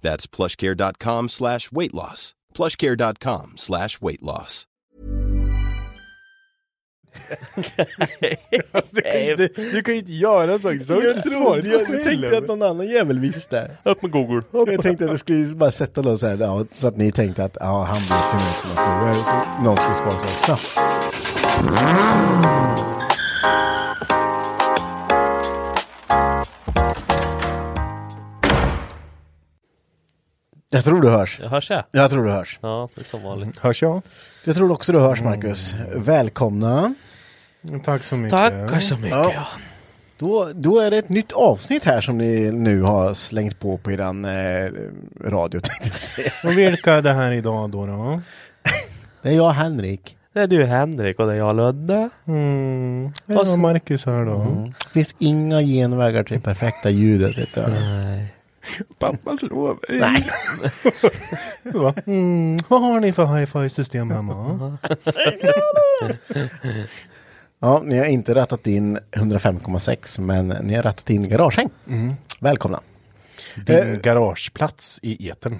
That's plushcare.com slash weight loss. plushcare.com slash weight loss. Alltså, du, kan ju inte, du kan ju inte göra en sak. Så Jag trodde, jag, jag tänkte att någon annan jävel visste. Upp med Google. Jag tänkte att det skulle bara sätta någon så här, ja, så att ni tänkte att ja, han vet mer sådana frågor. Så någon skulle svara så här snabbt. Jag tror du hörs. Jag hörs jag? Jag tror du hörs. Ja, det är som vanligt. Hörs jag? Jag tror också du hörs Marcus. Välkomna. Tack så mycket. Tackar så mycket. Ja. Då, då är det ett nytt avsnitt här som ni nu har slängt på på eran eh, radio tänkte jag säga. Och vilka är det här idag då? då? Det är jag Henrik. Det är du Henrik och det är jag Ludde. Mm. Och Ja, så- Marcus här då. Det finns inga genvägar till det perfekta ljudet. Vet du. Nej. Pappa slår mig. Nej. Mm. Vad har ni för hi-fi-system hemma? Ja, ni har inte rattat in 105,6 men ni har rattat in garagehäng. Välkomna. Din garageplats i etern.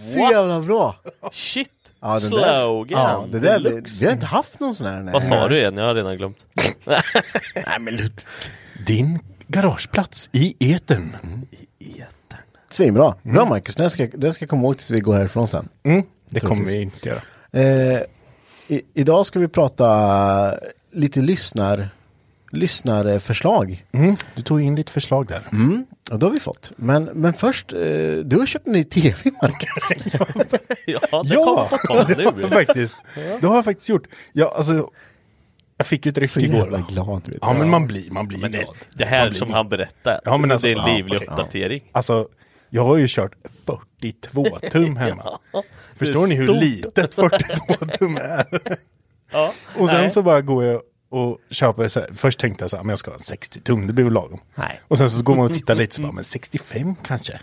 Så jävla bra! Shit! Ja, Slogan! Där, ja, det där, vi, har inte haft någon sån här. nej. Vad sa du igen? Jag har redan glömt. Nej, men Din garageplats i etern. Svinbra. Bra Marcus, den ska, den ska komma ihåg tills vi går härifrån sen. Mm. Det kommer vi inte göra. Eh, i, idag ska vi prata lite lyssnar, lyssnarförslag. Mm. Du tog in lite förslag där. Mm, och det har vi fått. Men, men först, eh, du har köpt en ny tv Marcus. Ja, det Ja, kom på tal det har nu. jag faktiskt. Det har jag faktiskt gjort. Ja, alltså, jag fick ju ett ryck igår. jävla glad. Vet Ja, men man blir, man blir Men det, glad. det här som han berättar, Ja, men alltså, det är en ja, livlig okej. uppdatering. Alltså, jag har ju kört 42 tum hemma. Ja. Förstår ni hur stort. litet 42 tum är? Ja. Och sen Nej. så bara går jag och köper så här. Först tänkte jag så här, men jag ska ha en 60 tum, det blir väl lagom. Nej. Och sen så går man och tittar lite så bara, men 65 kanske?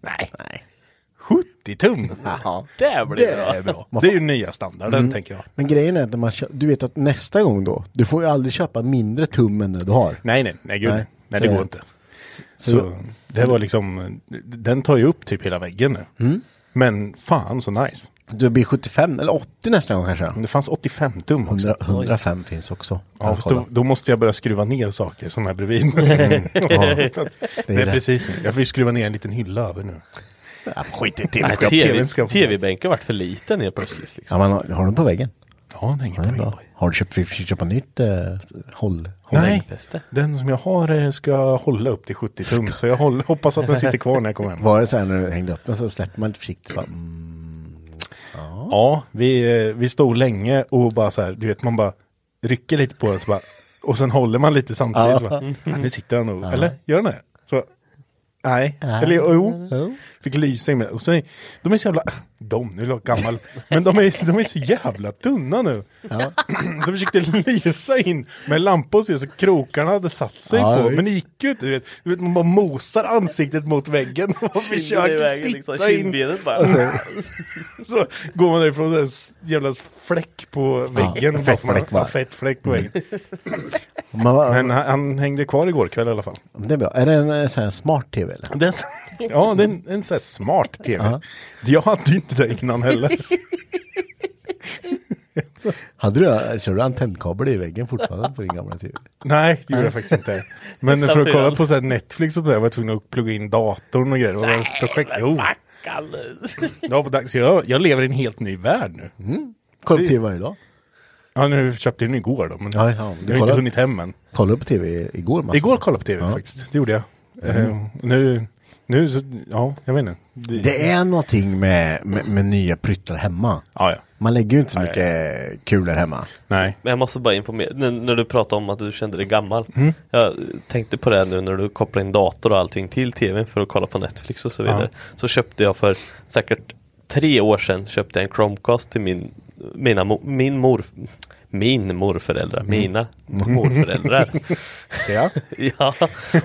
Nej. Nej. 70 tum? Det blir Det bra. är bra. Det är ju nya standarden tänker jag. Men grejen är att man kö- du vet att nästa gång då, du får ju aldrig köpa mindre tum än det du har. Nej, nej, nej, gud, Nej. nej, Så det är går inte. Så, det var liksom, den tar ju upp typ hela väggen nu. Mm. Men fan så nice. Det blir 75 eller 80 nästa gång kanske. Det fanns 85 tum också. 100, 105 finns också. Ja, då, då måste jag börja skruva ner saker som är bredvid. Mm. Ja, det är det. precis nu. Jag får ju skruva ner en liten hylla över nu. Ja, skit i Nej, tv ska- TV TV-bänken vart för liten helt plötsligt. Liksom. Ja, men har du den på väggen? Ja, Ja, det är problem. bra. Har du köpt, köpa nytt eh, håll? håll Nej, Bästa. den som jag har eh, ska hålla upp till 70 tum. Så jag håller, hoppas att den sitter kvar när jag kommer hem. Var det så här när du hängde upp den så släpper man lite försiktigt? Mm, Ja, vi, eh, vi stod länge och bara så här, du vet man bara rycker lite på den så bara, och sen håller man lite samtidigt. Så bara, ja, nu sitter den nog, eller gör den det? Nej, eller jo. Fick lysa in med Och så är, de är så jävla, de, nu är jag gammal, men de är, de är så jävla tunna nu. så försökte lysa in med lampor och se så krokarna hade satt sig Ja, på, visst. men det gick ju inte. Du vet, du vet man bara mosar ansiktet mot väggen och försöker vägen, titta liksom, in. bara. Så går man därifrån en jävla fläck på väggen. fett Bara för man- fläck bara. ja, fett fläck på väggen. Man, Men han, han hängde kvar igår kväll i alla fall. det är bra. Är det en eh, sån här smart tv eller? Den, ja, det är en, en sån här smart tv. Ja. Jag hade inte det innan heller. Hade du, kör du antennkabel i väggen fortfarande på din gamla tv? Nej, det gjorde jag faktiskt inte. Men för att kolla på så här Netflix och så där var jag tvungen att plugga in datorn och grejer. Det var ens projekt. Jo, på dags. Så Jag, jag lever i en helt ny värld nu. Kollar du på tv varje dag? Ja, nu köpte jag den igår då, men Ja, ja, jag har inte kollar- hunnit hem än. Kollade du på tv igår? Mats? Igår kollade jag på tv Ja. faktiskt, det gjorde jag. Eh, nu, nu så, ja, jag vet inte. Det, Det är någonting med, med, med nya pryttlar hemma. Ja, ja. Man lägger ju inte så mycket kulor hemma. Nej. Men jag måste bara informera, när, när du pratade om att du kände dig gammal. Mm. Jag tänkte på det nu när du kopplade in dator och allting till tvn för att kolla på Netflix och så vidare. Så köpte jag för säkert tre år sedan köpte jag en Chromecast till min, mina, min mor, min morföräldrar, Mm. mina morföräldrar. Ja. ja,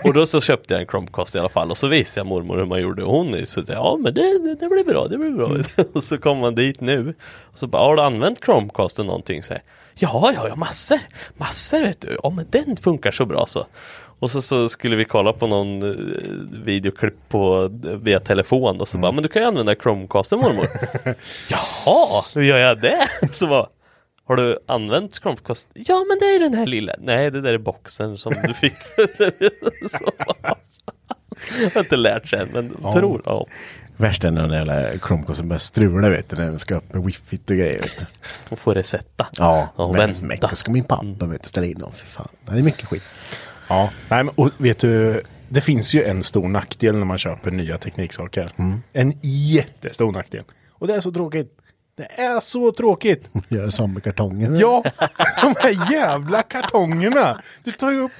och då så köpte jag en Chromecast i alla fall och så visade jag mormor hur man gjorde och hon så ja men det, det, det blir bra, det blir bra. Mm. och så kom man dit nu och så bara, har du använt Chromecasten någonting? Så här, ja, ja, ja, massor, massor vet du, ja men den funkar så bra så. Och så, så skulle vi kolla på någon eh, videoklipp på, via telefon och så Mm. bara, men du kan ju använda Chromecasten mormor. Jaha, hur gör jag det? Så bara, har du använt Chromecast? Ja men det är den här lilla. Nej det där är boxen som du fick. så. Jag har inte lärt sig än men tror. Ja. Värst är när den jävla Chromecasten börjar strula vet du, när den ska upp med wifi och grejer. Och får recepta. Ja, och men vänta. så ska min pappa vet, ställa in dem. För fan. Det är mycket skit. Ja, nej, men, och vet du, det finns ju en stor nackdel när man köper nya tekniksaker. En jättestor nackdel. Och det är så tråkigt. Det är så tråkigt. Gör samma med kartongen. Ja, de här jävla kartongerna. Det tar ju upp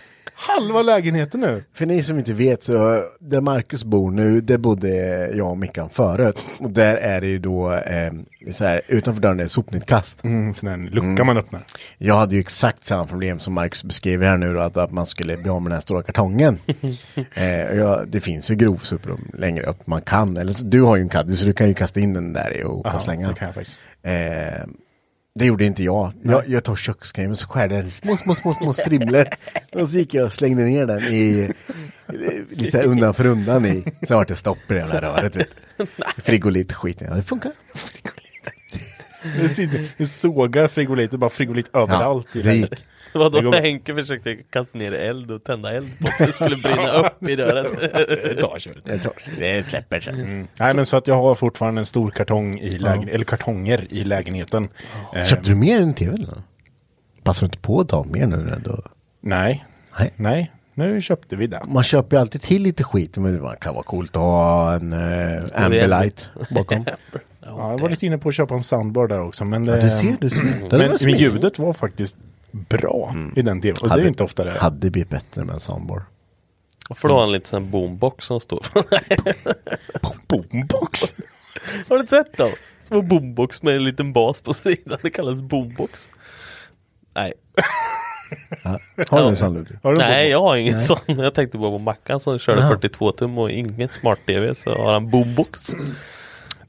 halva lägenheten nu. För ni som inte vet så, där Marcus bor nu, det bodde jag och Mickan förut. Och där är det ju då, eh, så här, utanför dörren är det sopnedkast. Mm, sån här lucka man öppnar. Jag hade ju exakt samma problem som Marcus beskriver här nu då, att, att man skulle bli av med den här stora kartongen. eh, jag, det finns ju grovsopor längre upp man kan, eller så, du har ju en caddy så du kan ju kasta in den där i och, och slänga. det kan jag faktiskt. Eh, det gjorde inte jag. Jag, jag tog kökskniven så skär den små, små, små, små strimlor. och så gick jag och slängde ner den i, lite undan för undan i. Så vart det stopp i det jävla röret. Vet du. Frigolit skiten. Ja, det funkar. Sitter- det sågar frigolit, det är bara frigolit överallt. i det gick. Det var Det då går bra. Henke försökte kasta ner eld och tända eld på så det skulle brinna upp i dörren. Det tar sig. Det, tar, det släpper sig. Mm. Nej men så att jag har fortfarande en stor kartong i lägen- eller kartonger i lägenheten. Eh, Köpte du mer än tv eller? Passar du inte på att ta mer nu ändå? nej, Nej. nej, nu köpte vi den. Man köper ju alltid till lite skit. Men det kan vara coolt att ha en uh, Ambilight bakom. Ja, jag var lite inne på att köpa en soundbar där också. Men, det, Ja, du ser, du ser. Men, men ljudet var faktiskt bra i den tvn. Och det är inte ofta det. Hade blivit bättre med en soundbar. För då har han lite sån boombox som står. Boombox! har du inte sett dem? Små boombox med en liten bas på sidan. Det kallas boombox. Nej, Har du en sån Ludvig? Har du en Nej jag har ingen sån. Jag tänkte bara på Mackan som körde Jaha. 42 tum och ingen smart-tv så har han boombox.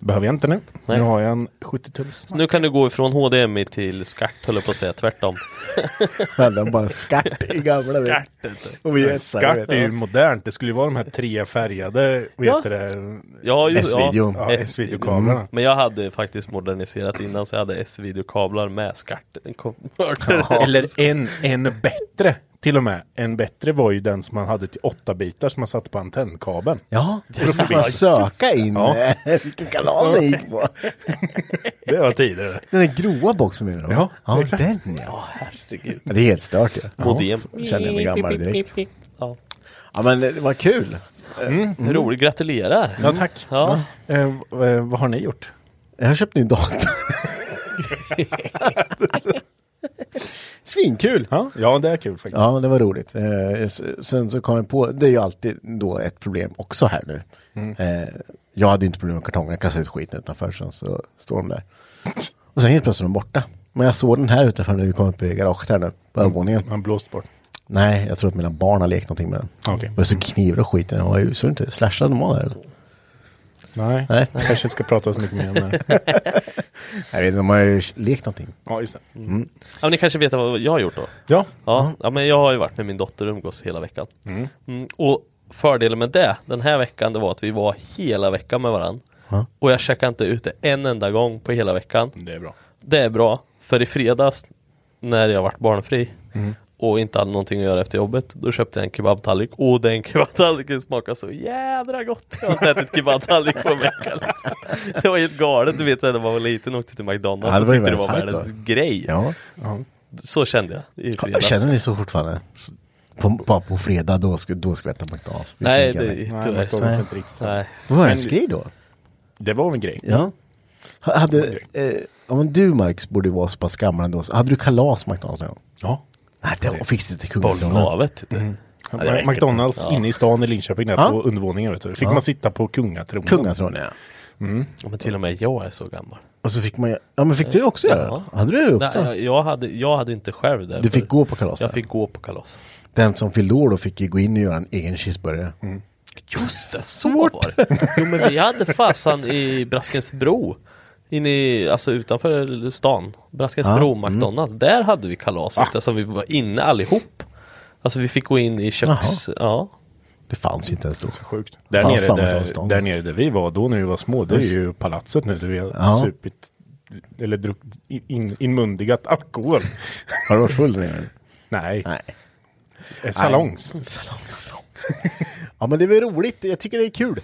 Behöver jag inte nu. Nej. Nu har jag en 70-tums. Så nu kan du gå ifrån HDMI till SCART höll jag på att säga, tvärtom. Den bara skatt i gamla. SCART. Och vi är Skatt är ju modernt. Det skulle ju vara de här tre färgade, vad Ja. heter det? Ja, just, S-video. Ja, S-videokablarna. Men jag hade faktiskt moderniserat innan så jag hade S-videokablar med SCART. Konverter. Eller en, en bättre till och med. En bättre var ju den som man hade till 8 bitar som man satte på antennkabeln. Ja, då fick man söka in Ja. eh, vilken kanal det gick på. Det var tidigare. Den där gråa boxen menar du? Ja, ja exakt. den ja. Ja, herregud. Det är helt stört ju. Ja. Modem. känner jag mig gammal direkt. Ja. Ja men det var kul. Roligt, gratulerar. Ja, tack. Ja. Eh, eh, vad har ni gjort? Jag har köpt ny dator. Svinkul! Ja, ja, det är kul faktiskt. Ja, det var roligt. Eh, sen så kom jag på, det är ju alltid då ett problem också här nu. Eh, jag hade inte problem med kartongerna, jag kastade ut skiten utanför så, så står de där. Och sen helt plötsligt är de borta. Men jag såg den här utanför när vi kom upp i garaget här nu, på övervåningen. Man blåst bort. Nej, jag tror att mina barn har lekt någonting med den. Okej. Det var så knivar och skiten, jag var ju, så inte, slashade de av där? Nej, Nej. jag kanske inte ska prata så mycket mer om det. Jag vet inte, de har ju lekt någonting. Ja, just det. Ja, men ni kanske vet vad jag har gjort då? Ja, Ja, ja men jag har ju varit med min dotter och umgås hela veckan. Mm, och fördelen med det den här veckan det var att vi var hela veckan med varandra. Och jag checkade inte ute en enda gång på hela veckan. det är bra. Det är bra, för i fredags när jag varit barnfri och inte hade någonting att göra efter jobbet, då köpte jag en kebabtallrik och den kebabtallriken smakar så jädra gott. Jag har inte ätit kebabtallrik på en vecka liksom. Det var helt galet, du vet när man var liten och åkte till McDonalds Ja, det och tyckte det var världens grej. Ja. Så kände jag i fredags. Känner ni så fortfarande? På, bara på fredag, då ska, då ska vi äta McDonalds. Vi Nej, det. Nej, tyvärr McDonalds så. är inte riktigt så. Nej. Det var Men- en grej då. Det var en grej. Ja. Ha- Hade, eh, ja men du Marcus borde ju vara så pass gammal ändå. Hade du kalas McDonalds någon gång? Ja. Nej, det var fixat till kungen. Bollnavet. Mm. Ja. McDonalds Ja. inne i stan i Linköping där Ja. på undervåningen vet du. Fick Ja. man sitta på kungatronen. Kungatronen ja. Ja, Men till och med jag är så gammal. Och så fick man ja men fick du också göra Ja. Hade du också? Nej, jag, hade, jag hade inte själv det. Du fick gå på kalas Jag där. fick gå på kalas. Den som fyllde år då fick ju gå in och göra en egen cheeseburgare. Just det, så var det. Jo men vi hade fasan i Braskensbro. Inne i, alltså utanför stan. Braskensbro, Ja, McDonalds. Där hade vi kalas eftersom vi var inne allihop. Alltså vi fick gå in i köks... Ja. Det fanns inte ens då. Så sjukt. Där nere, där, där nere där vi var då när vi var små, det är ju palatset nu där vi har Ja. supit eller druckit in, inmundigat alkohol. Har du varit full där? Nej, Nej. eh, salongs. Salongs. ja men det är väl roligt, jag tycker det är kul.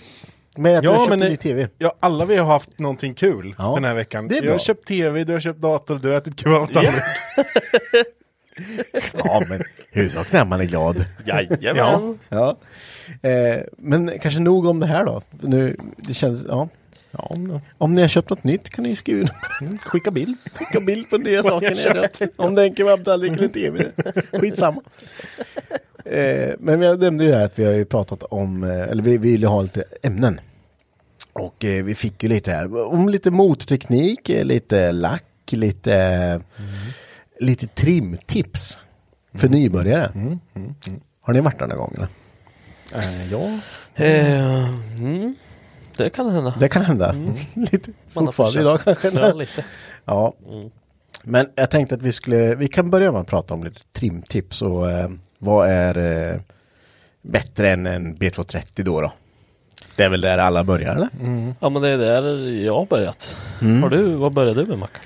Men att du har Ja, köpt men en ny det- tv. Ja, alla vi har haft någonting kul Ja, den här veckan. det är Jag har köpt tv, du har köpt dator, du har ätit kebabtallrik. Ja men huvudsaken är att man är glad. Jajamän. Ja. Eh, men kanske nog om det här då. Nu, det känns, ja. Ja, men- Om ni har köpt något nytt kan ni skriva mm, skicka bild. skicka bild på nya saker ni har köpt. Om det är en kebabtallrik eller en tv. Skitsamma. Eh, men jag nämnde ju här att vi har ju pratat om, eh, eller vi vill ju ha lite ämnen. Och eh, vi fick ju lite här om lite motorteknik, eh, lite lack, lite, lite trimtips för nybörjare. Har ni varit där någon gång eller? Eh, ja, Eh, mm, det kan hända. Det kan hända. lite Man fortfarande idag kanske. Ja, lite. Ja. Men jag tänkte att vi skulle, vi kan börja med att prata om lite trimtips och eh, vad är eh, bättre än en B230 då då? Det är väl där alla börjar eller? Ja men det är där jag har börjat. Mm. Har du, vad började du med Mackan?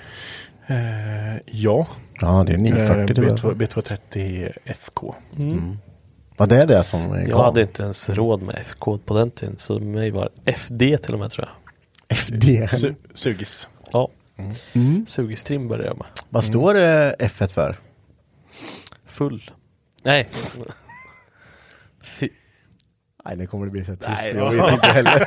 eh, ja. Ja det är Eh, 940 det B2, var. B230 FK. Vad det är det som är Jag hade inte ens råd med FK på den tiden. Så mig var FD till och med tror jag. FD. Su sugis. Ja. Mm. Sugistrim började jag med. Vad står eh, F1 för? Full. Nej. Nej det kommer det bli så tyst Nej, jag vet inte heller.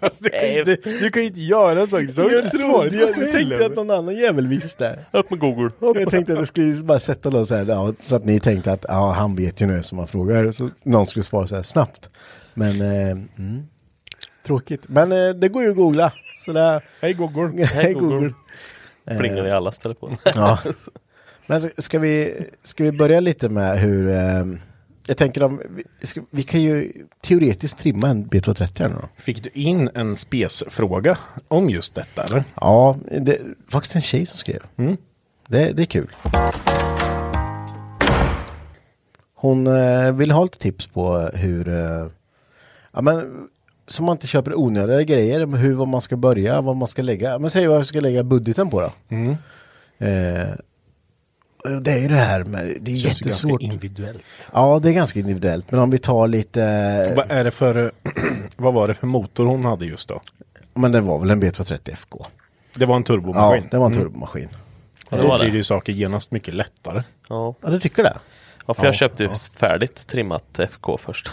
Alltså, du, kan inte, du kan ju inte göra en sak. Så Jag trodde, jag på tänkte att någon annan jävel visste. Upp med Google. Upp. Jag tänkte att jag skulle bara sätta någon så här, ja, så att ni tänkte att ja, han vet ju nu som man frågar. Så någon skulle svara så här snabbt. Men, eh, mm, tråkigt. Men eh, det går ju att googla. Så där, Hej Google. hej Google. Google. Plingar i allas telefon. Ja. Men ska vi, ska vi börja lite med hur, eh, jag tänker om, vi, ska, vi kan ju teoretiskt trimma en B230 här nu då. Fick du in en spesfråga om just detta eller? Ja, det är faktiskt en tjej som skrev. Det, det är kul. Hon eh, vill ha lite tips på hur, eh, ja men, så man inte köper onödiga grejer, men hur vad man ska börja, vad man ska lägga, men säg vad jag ska lägga budgeten på då. Eh, och det är ju det här med, det är Känns ju ganska jättesvårt. individuellt. Ja, det är ganska individuellt, men om vi tar lite, Vad är det för, vad var det för motor hon hade just då? men det var väl en B230 FK. Det var en Ja, turbomaskin. det var en turbomaskin. Ja, det Då blir det det. ju saker genast mycket lättare. Ja. Ja, du tycker det? Ja, för jag köpte ju färdigt trimmat FK först.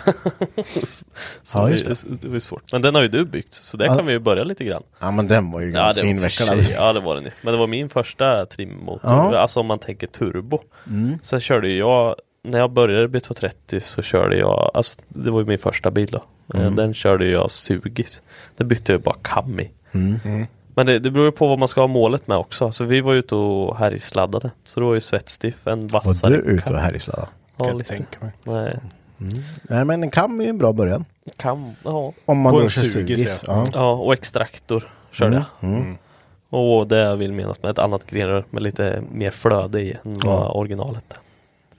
så Ja, just det, det var ju svårt. Men den har ju du byggt, så där Ja. kan vi ju börja lite grann. Ja men den var ju Ja, ganska det var invecklad. Ja, det var den ju. Men det var min första trimmotor. Ja. Mm. Alltså om man tänker turbo. Sen körde ju jag, när jag började B230 så körde jag, alltså det var ju min första bil då. Mm. Den körde jag Sugis. Den bytte jag bara kam i. Mm. Men det, det beror ju på vad man ska ha målet med också. Så vi var ute och härjsladdade. Så då var ju Svetstiff en Var vassare. du ute och härjsladdade? Ja, Kan lite. tänka mig. Nej, Nej men en kam är en bra början. kam, ja. Om man då kör sugis, ja. Ja. Och extraktor körde jag. Mm. Och det vill menas med ett annat grenrör med lite mer flöde i än Ja. vad originalet.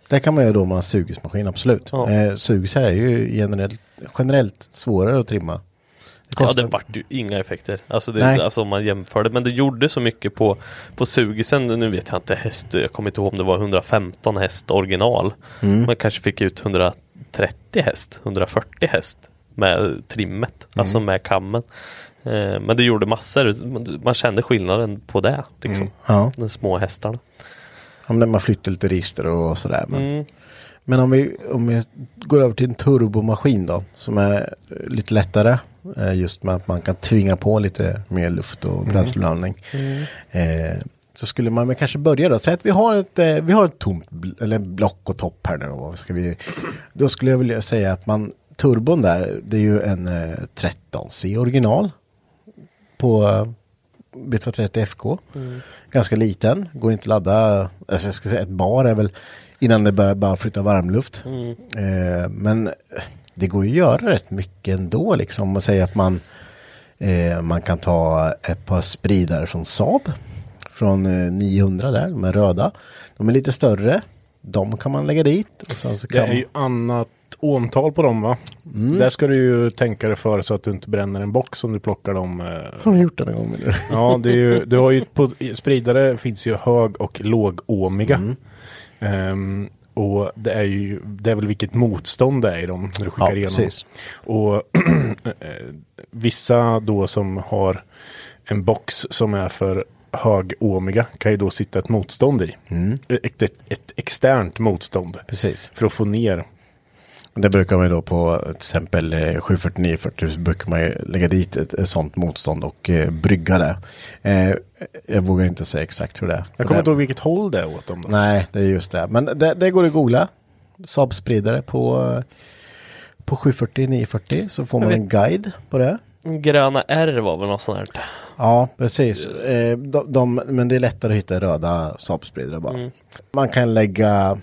Det kan man göra då med en sugismaskin, absolut. Ja. Eh, sugisar är ju generellt, generellt svårare att trimma. Det Ja det vart ju inga effekter. Alltså, det, alltså om man jämförde. Men det gjorde så mycket på, på sugisen. Nu vet jag inte häst. Jag kommer inte ihåg om det var 115 häst original. Mm. Man kanske fick ut 130 häst. 140 häst. Med trimmet. Alltså Mm. med kammen. Eh, men det gjorde massor. Man- kände skillnaden på det. Liksom. Mm. Ja, De små hästarna. om det- man flyttar lite register och sådär. Men, Mm. Men om, vi, om vi går över till en turbomaskin då. Som är lite lättare. Eh, just med att man kan tvinga på lite mer luft och bränsleblandning. Eh, så skulle man väl kanske börja då. Säg att vi har ett, eh, vi har ett tomt eller block och topp här nu då. Ska vi, då skulle jag vilja säga att man, turbon där, det är ju en eh, 13C original. På eh, B230 FK. Ganska liten, går inte att ladda, alltså jag ska säga ett bar är väl innan det börjar bara flytta varmluft. Eh, men det går ju att göra rätt mycket ändå liksom. Och säga att man, eh, man kan ta ett par spridare från Saab. Från eh, 900 där, de är röda. De är lite större. De kan man lägga dit. Och sen så Det kan är ju annat omtal på dem va? Mm. Där ska du ju tänka dig för så att du inte bränner en box om du plockar dem. eh, Har du gjort det någon gång? Eller? Ja, det är ju, du har ju på spridare finns ju hög och lågåmiga. Mm. Ehm, och det är ju, det är väl vilket motstånd det är i dem när du skickar Ja, igenom. precis. Och eh, vissa då som har en box som är för högåmiga kan ju då sitta ett motstånd i. Ett, ett, ett externt motstånd. Precis. För att få ner. Det brukar man ju då på till exempel eh, 749-40 så brukar man ju lägga dit ett, ett sånt motstånd och eh, brygga det. Eh, jag vågar inte säga exakt hur det är. Jag kommer inte ihåg vilket håll det är åt dem. Då. Nej, det är just det. Men det, det går att googla. Saab-spridare på, eh, på 740-940 så får man en guide på det. Gröna R var väl något sånt här. Ja, precis. Eh, de, de, men det är lättare att hitta röda Saab-spridare bara. Man kan lägga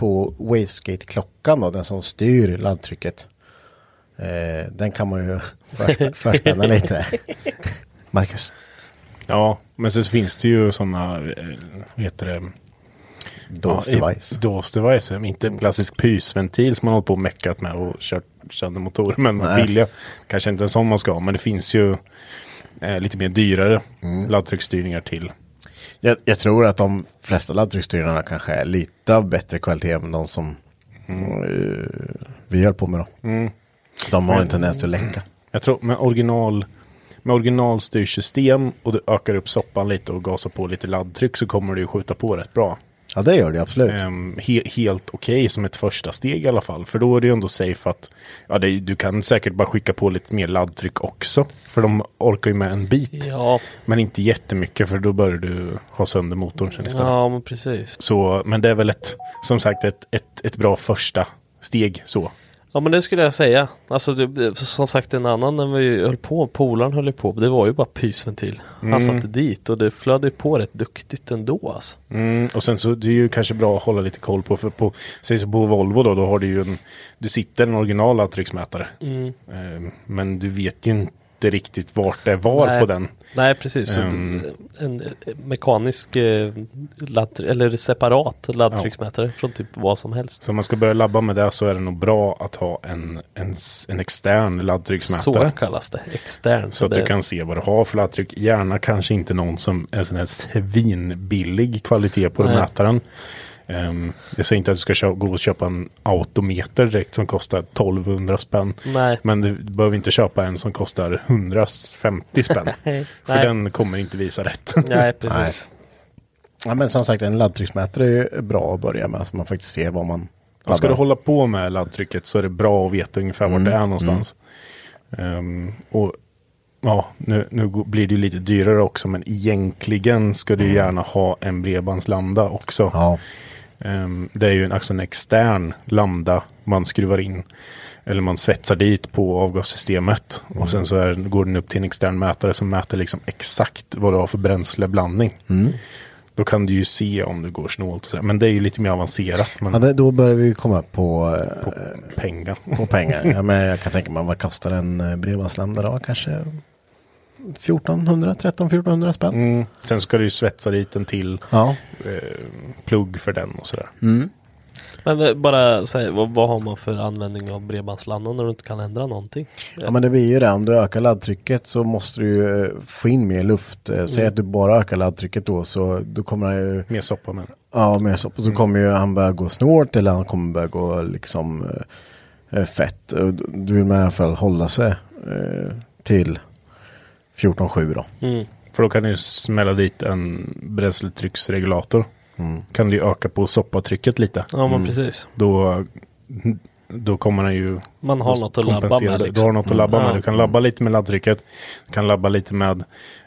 på Wastegate-klockan då, den som styr laddtrycket. Eh, den kan man ju förspä- förspänna lite. Marcus. Ja, men så finns det ju sådana, eh, vad heter det? DOS Ja, device. i- DOS device, inte en klassisk pysventil som man håller på och meckat med och kört sönder motorer. Men Nej. billiga, kanske inte en sån man ska ha, men det finns ju eh, lite mer dyrare Mm. laddtrycksstyrningar till. Jag, jag tror att de flesta laddtrycksstyrarna kanske är lite av bättre kvalitet än de som eh, vi höll på med då. De har en tendens till att läcka. Jag tror med original med originalstyrsystem och du ökar upp soppan lite och gasar på lite laddtryck så kommer du ju skjuta på rätt bra. Ja, det gör det absolut. Ehm, he helt okej som ett första steg i alla fall. För då är det ju ändå safe att ja, det, du kan säkert bara skicka på lite mer laddtryck också. För de orkar ju med en bit. Ja, Men inte jättemycket för då börjar du ha sönder motorn sen istället. ja men precis. Så, men det är väl ett, som sagt ett, ett, ett bra första steg så. Ja men det skulle jag säga. Alltså det, som sagt en annan när vi höll på, polaren höll på, det var ju bara pysventil. Han satte dit och det ju på rätt duktigt ändå alltså. Mm, och sen så det är ju kanske bra att hålla lite koll på, för på, säg så på Volvo då, då har du ju en, du sitter en original laddtrycksmätare. Ehm, men du vet ju inte riktigt vart det var Nej. på den. Nej precis. Så du- en mekanisk eh, ladd, eller separat laddtrycksmätare från typ vad som helst. Så om man ska börja labba med det så är det nog bra att ha en, en, en extern Så laddtrycksmätare. kallas det. Extern. Så att det, du kan se vad du har för laddtryck. Gärna kanske inte någon som är sån här svinbillig kvalitet på Nej. mätaren. Ehm, jag säger inte att du ska kö- gå och köpa en autometer direkt som kostar 1200 spänn. Nej. Men du behöver inte köpa en som kostar 150 spänn. Nej. för Nej. den kommer inte visa rätt. Nej precis. Ja, men som sagt, en laddtrycksmätare är ju bra att börja med. Så man faktiskt ser vad man, Och ska du hålla på med laddtrycket så är det bra att veta ungefär vart det är någonstans. Ehm, och ja, nu, nu blir det ju lite dyrare också, men egentligen ska du gärna ha en bredbandslambda också. Ja, det är ju en, alltså en extern lambda man skruvar in. Eller man svetsar dit på avgassystemet. Och sen så är, går den upp till en extern mätare som mäter liksom exakt vad du har för bränsleblandning. Då kan du ju se om det går snålt. Men det är ju lite mer avancerat. Men ja det, då börjar vi komma på, eh, på pengar. på pengar. Ja, men jag kan tänka mig, vad kostar en eh, bredbandslambda då? Kanske 1400, 13 1400 spänn? Mm. Sen ska du ju svetsa dit en till Ja. eh, plugg för den och sådär. Men eh, bara säg, vad, vad har man för användning av bredbandslandan när du inte kan ändra någonting? ja, men det blir ju det. Om du ökar laddtrycket så måste du ju eh, få in mer luft. Eh, Säg att du bara ökar laddtrycket då så då kommer han ju Mer soppa men. Ja, mer så. Och så kommer ju han börja gå snålt eller han kommer börja gå liksom fett. Du vill med i alla fall hålla sig eh, till 14,7 då. Mm. För då kan du smälla dit en bränsletrycksregulator. Kan du öka på soppatrycket lite. Ja men precis. Då, då kommer den ju Man har något att labba kompensera med. Liksom. Du har något att labba med. Du kan labba lite med laddtrycket. Du kan labba lite med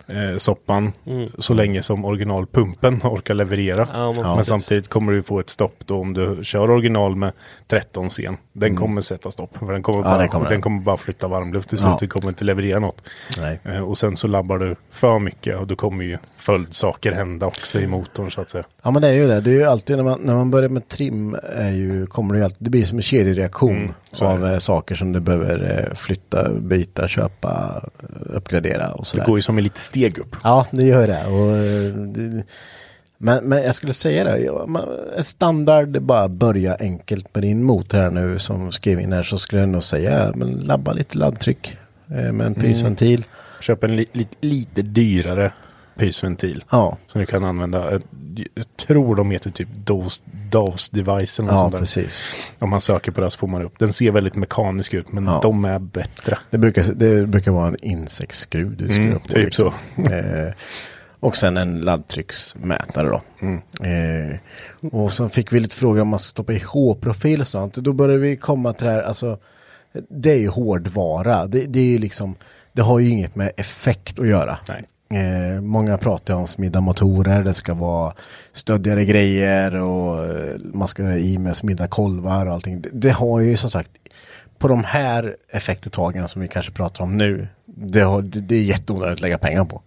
eh, soppan. Mm. Så länge som originalpumpen orkar leverera. Ja, men Men precis. samtidigt kommer du få ett stopp då om du kör original med 13 scen. Den Mm. kommer sätta stopp. För den kommer, Ja, bara, den kommer den kommer bara flytta varmluft till Ja. slut. Den kommer inte leverera något. Nej. Eh, Och sen så labbar du för mycket och då kommer ju följdsaker hända också i motorn så att säga. Ja men det är ju det. Det är ju alltid när man, när man börjar med trim är ju, kommer det ju alltid, det blir som en kedjereaktion Mm, av det. eh, saker som du behöver eh, flytta, byta, köpa, eh, uppgradera och Det sådär. går ju som en lite steg upp. Ja, det gör det. Och, eh, det men, men jag skulle säga det, en standard, det bara börja enkelt med din motor här nu som skrev in här så skulle jag nog säga, men labba lite laddtryck med en pysventil. Köp en li, li, lite dyrare pysventil. Ja, Som du kan använda. Jag, jag tror de heter typ DOS, DOS device eller något ja sånt där. precis. Om man söker på det så får man upp. Den ser väldigt mekanisk ut men Ja. de är bättre. Det brukar, det brukar vara en insektsskruv du skruvar Mm, på. typ liksom. eh, och sen en laddtrycksmätare då. Mm. Eh, och sen fick vi lite frågor om man ska stoppa i H-profil och sånt. Då började vi komma till det här, alltså det är ju hårdvara. Det, det är ju liksom, det har ju inget med effekt att göra. Nej. Eh, många pratar om smidda motorer, det ska vara stöddigare grejer och eh, man ska i med smidda kolvar och allting. Det, det har ju som sagt på de här effektuttagen som vi kanske pratar om nu, det, har, det, det är jätteonödigt att lägga pengar på.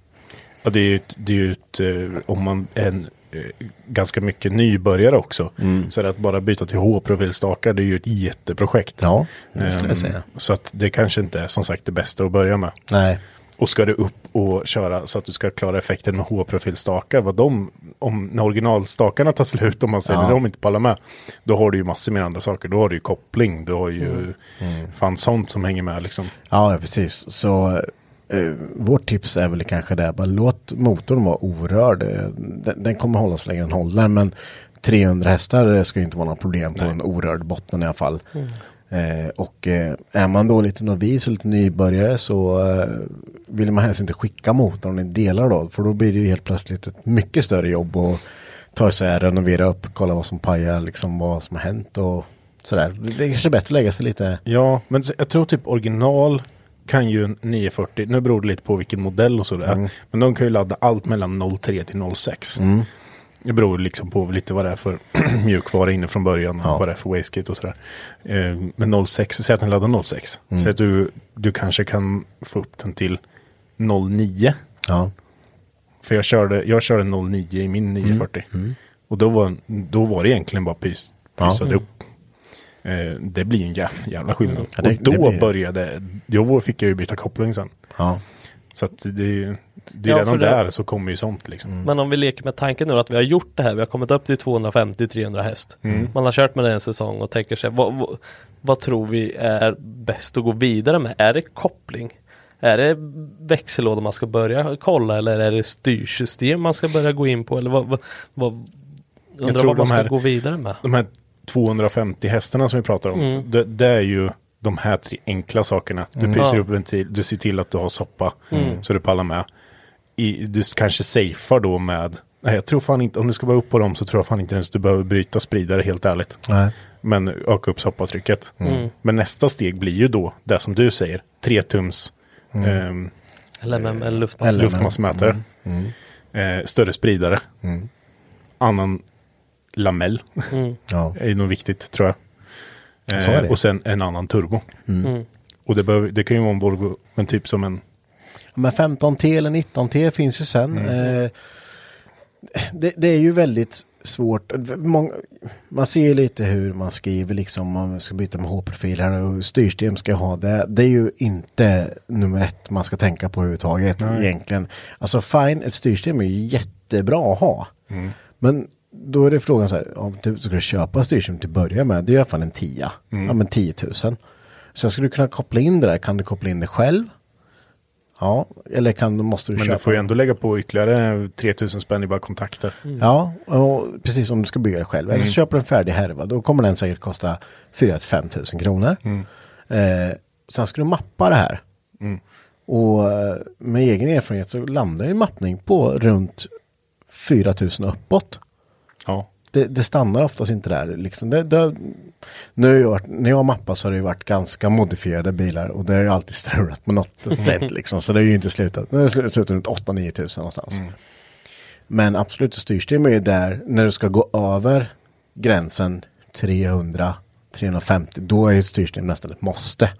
Och det är ju ett, det är ett eh, om man en eh, ganska mycket nybörjare också. Så är det att bara byta till H-profilstakar det är ju ett jätteprojekt. Ja, det skulle jag Ehm, säga. Så att det kanske inte är som sagt det bästa att börja med. Nej, Och ska du upp och köra så att du ska klara effekten med H-profilstakar, vad de, om när originalstakarna tar slut, om man säger Ja. de inte pallar med, då har du ju massor med andra saker. Då har du ju koppling, du har ju fan sånt som hänger med liksom. ja, precis. Så eh, vårt tips är väl kanske det, bara låt motorn vara orörd. Eh, Den, den kommer hålla så länge den håller, men 300 hästar ska ju inte vara något problem på en orörd botten i alla fall. Eh, och eh, är man då lite novis och lite nybörjare så eh, vill man helst inte skicka motorn i delar då. För då blir det ju helt plötsligt ett mycket större jobb att ta isär, renovera upp, kolla vad som pajar, liksom vad som har hänt och sådär. Det är kanske bättre att lägga sig lite. Ja, men jag tror typ original kan ju en 940, nu beror det lite på vilken modell och sådär, men de kan ju ladda allt mellan 03 till 06. Det beror liksom på lite vad det är för mjukvara inne från början, Ja. vad det är för wastegate och sådär. Eh, men 06, säg att den laddar 06, så att du, du kanske kan få upp den till 09. Ja, För jag körde, jag körde 09 i min 940. Och då var, då var det egentligen bara pys, Ja. pysade upp. Eh, det blir en jävla, jävla skillnad. Ja, det- och då det blir- började, då fick jag ju byta koppling sen. ja. Så att det är det är Ja, redan för det- där så kommer ju sånt liksom. Men om vi leker med tanken nu att vi har gjort det här, vi har kommit upp till 250-300 häst. Man har kört med det en säsong och tänker sig, vad, vad, vad tror vi är bäst att gå vidare med? Är det koppling? Är det växellåda man ska börja kolla eller är det styrsystem man ska börja gå in på? Eller vad, vad, vad undrar vad man ska här- gå vidare med? De här 250 hästarna som vi pratar om, Mm. det, det är ju de här tre enkla sakerna. Du pyser Ja. upp ventil, du ser till att du har soppa Mm. så du pallar med. I, du kanske safear då med, nej jag tror fan inte, om du ska vara upp på dem så tror jag fan inte ens du behöver bryta spridare helt ärligt. Nej. Men öka upp soppatrycket. Men nästa steg blir ju då det som du säger. 3 tums ehm, LMM eller luftmassa. LMM. luftmassmätare. Eh, större spridare. Annan lamell Ja. är nog viktigt tror jag. Eh, och sen en annan turbo. Och det, behöver, det kan ju vara en Volvo, men typ som en Men 15T eller 19T finns ju sen. Mm. Eh, det, det är ju väldigt svårt. Många, man ser lite hur man skriver liksom. Man ska byta med H-profiler och styrsystem ska jag ha. Det, det är ju inte nummer ett man ska tänka på överhuvudtaget egentligen. Alltså fine, ett styrsystem är ju jättebra att ha. Mm. Men då är det frågan så här, om du ska köpa styrsystem till att börja med, det är i alla fall en tia. Mm. Ja men 10 000. Sen ska du kunna koppla in det där, kan du koppla in det själv? Ja, eller kan, måste du Men köpa? du får ju ändå lägga på ytterligare 3000 spänn i bara kontakter. Ja, och precis om du ska bygga det själv. Eller så köper du en färdig härva, då kommer den säkert kosta 4-5 tusen kronor. Eh, sen ska du mappa det här. Och eh, med egen erfarenhet så landar ju mappning på runt 4 000 uppåt. Ja. Det, det stannar oftast inte där. Liksom. Det, det, nu har jag varit, när jag har mappat så har det varit ganska modifierade bilar och det har ju alltid strulat på något sätt. Liksom. Så det har ju inte slutat. Nu har det slutat runt 8-9 tusen någonstans. Men absolut, styrsystem är ju där när du ska gå över gränsen 300 350, då är ju ett styrsystem nästan ett måste.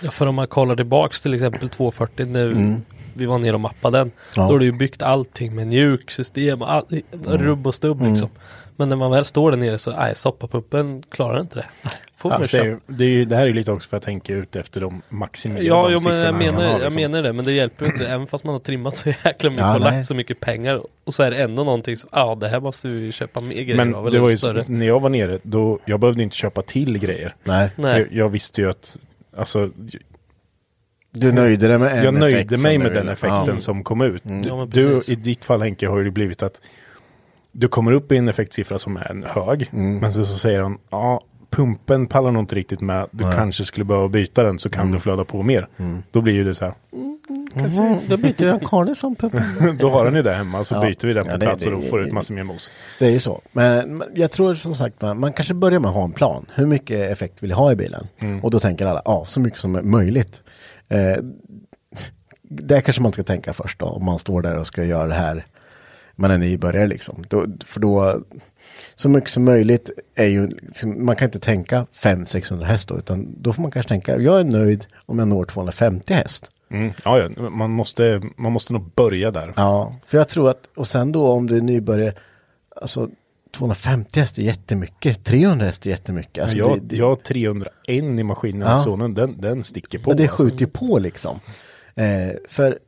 Ja, för om man kollar tillbaks till exempel 240 när vi var nere och mappade den. Ja. Då har du ju byggt allting med mjuk system och all, rubb och stubb liksom. Men när man väl står där nere så, nej, soppapumpen klarar inte det. Får man Alltså, det, är, det, är, ju- det här är lite också för att tänka ut efter de maximerade Ja, de jo, men jag menar, har, jag liksom. menar det, men det hjälper ju inte. Även fast man har trimmat så jäkla mycket Ja, och nej. lagt så mycket pengar. Och så är det ändå någonting som, ja det här måste vi köpa mer grejer Men av. det var ju större. när jag var nere, då, jag behövde inte köpa till grejer. Nej, För Nej. jag, jag visste ju att, alltså, du nöjde dig med en jag nöjde mig med den effekten Ja. som kom ut. Ja, men du, i ditt fall Henke, har ju det blivit att du kommer upp i en effektsiffra som är en hög, Mm. men så, så säger han, ja, pumpen pallar nog inte riktigt med, du kanske skulle behöva byta den så kan Mm. du flöda på mer. Då blir ju det så här, Mm, då byter jag pump. då har han ju det hemma så Ja. byter vi den på Ja, det- plats och då det- får du ut massor mer mos. Det är ju så. Men jag tror som sagt man, man kanske börjar med att ha en plan. Hur mycket effekt vill jag ha i bilen? Och då tänker alla, ja så mycket som är möjligt. Eh, det kanske man ska tänka först då, om man står där och ska göra det här. Man är nybörjare liksom. Då, för då, så mycket som möjligt är ju, liksom, man kan inte tänka 500-600 häst då, utan då får man kanske tänka, jag är nöjd om jag når 250 häst. Mm. Ja, ja, man måste, man måste nog börja där. Ja, för jag tror att, och sen då om du är nybörjare, alltså 250 häst är jättemycket, 300 häst är jättemycket. Alltså jag, det, det, jag har 301 i maskinen, Ja. sonen, den, den sticker på. men det alltså. skjuter ju på liksom. Eh, för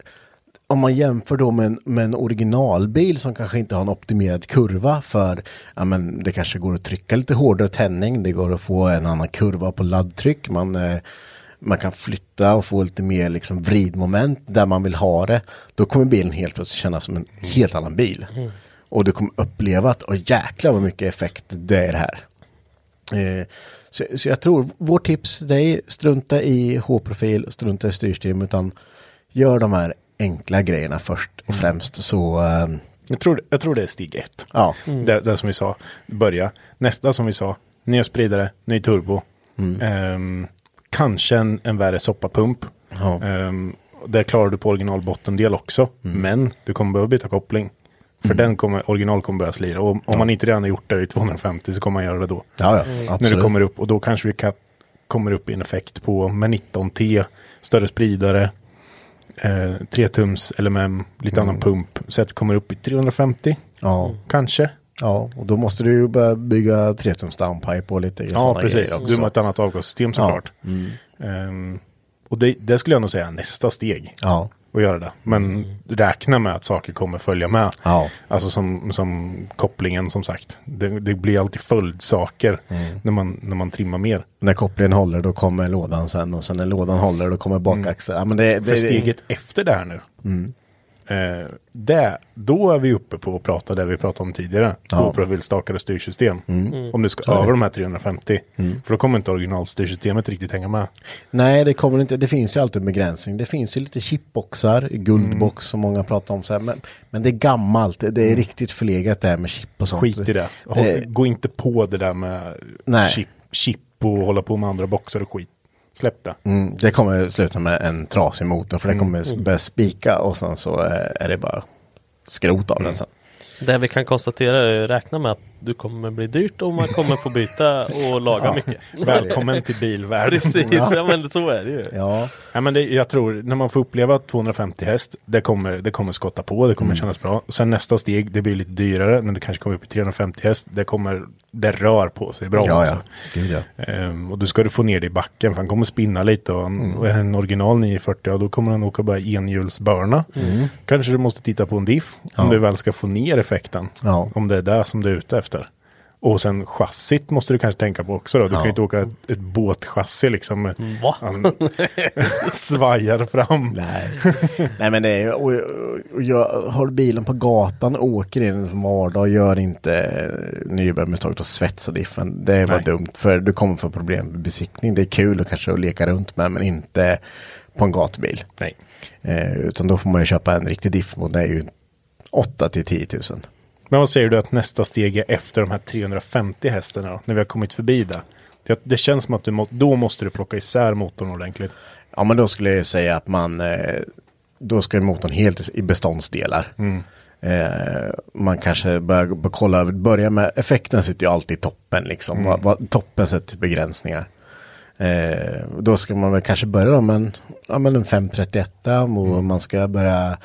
om man jämför då med en, med en originalbil som kanske inte har en optimerad kurva för, ja men det kanske går att trycka lite hårdare tändning, det går att få en annan kurva på laddtryck, man, eh, man kan flytta och få lite mer liksom vridmoment där man vill ha det. Då kommer bilen helt plötsligt kännas som en helt annan bil. Och du kommer uppleva att, åh jäklar vad mycket effekt det är det här. Eh, så, så jag tror, vårt tips till dig, strunta i H-profil, strunta i styrsystem, utan gör de här enkla grejerna först och främst så, eh, Jag tror, jag tror det är steg ett. ja, Det, det som vi sa, börja. Nästa som vi sa, nya spridare, ny turbo. Ehm, kanske en, en värre soppapump. Ja. Ehm, det klarar du på originalbottendel också. Men du kommer behöva byta koppling. För den kommer, original kommer börja slira. Och om man inte redan har gjort det i 250 så kommer man göra det då. ja, ja När absolut. du kommer upp. Och då kanske vi kan, kommer upp i en effekt på med 19T, större spridare, eh, 3 tums LMM, lite annan pump. Så att det kommer upp i 350 ja, kanske. ja, och då måste du ju börja bygga 3-tums downpipe och lite Ja, precis. Du har ett annat avgassystem såklart. Ehm, och det, det skulle jag nog säga nästa steg. Ja, Att göra det. Men räkna med att saker kommer följa med. ja, Alltså som, som kopplingen som sagt. Det, det blir alltid följdsaker när, man, när man trimmar mer. när kopplingen håller då kommer lådan sen och sen när lådan håller då kommer bakaxeln. Ja, men det, det, För steget efter det här nu. Eh, det, då är vi uppe på att prata det vi pratade om tidigare. Ja. Tvåprofilstakade styrsystem. Om du ska det. över de här 350. För då kommer inte originalstyrsystemet riktigt hänga med. Nej, det kommer inte. Det finns ju alltid en begränsning. Det finns ju lite chipboxar, guldbox som många pratar om. Så här, men, men det är gammalt. Det är riktigt förlegat det här med chip och sånt. Skit i det. Håll, Det- Gå inte på det där med Nej. chip chip och hålla på med andra boxar och skit. Släpp det. Mm, det kommer sluta med en trasig motor för den kommer börja spika och sen så eh, är det bara skrot av den sen. Det vi kan konstatera är räkna med att du kommer bli dyrt och man kommer få byta och laga mycket. Välkommen till bilvärlden. Precis, ja. men så är det ju. Ja, Ja, men det, jag tror, när man får uppleva 250 häst, det kommer, det kommer skotta på, det kommer kännas bra. Sen nästa steg, det blir lite dyrare, när det kanske kommer upp i 350 häst, det kommer, det rör på sig bra ja, också. ja. Gud, ja. Ehm, och då ska du få ner det i backen, för han kommer spinna lite och, och är en original 940, ja då kommer han åka bara enhjulsbörna. Kanske du måste titta på en diff, om du väl ska få ner effekten. Ja. Om det är det som du är ute efter. Och sen chassit måste du kanske tänka på också då. Du kan ju inte åka ett, ett båtchassi liksom. Va? Han svajar fram. Nej. Nej men det är och, och, och jag har bilen på gatan och åker in som vardag gör inte eh, nybörjarmisstaget att svetsa diffen. Det var Nej. dumt för du kommer få problem med besiktning. Det är kul och kanske att leka runt med men inte på en gatubil. Nej. Eh, utan då får man ju köpa en riktig diff och det är ju 8 till 10 000. Men vad säger du att nästa steg är efter de här 350 hästarna då? När vi har kommit förbi det. Det, det känns som att du må, då måste du plocka isär motorn ordentligt. Ja men då skulle jag säga att man eh, då ska ju motorn helt i beståndsdelar. Eh, man kanske börjar bör kolla, börja med effekten sitter ju alltid i toppen liksom. Vad, vad, toppen sätter begränsningar. Eh, då ska man väl kanske börja då med en, ja, men en 531 och man ska börja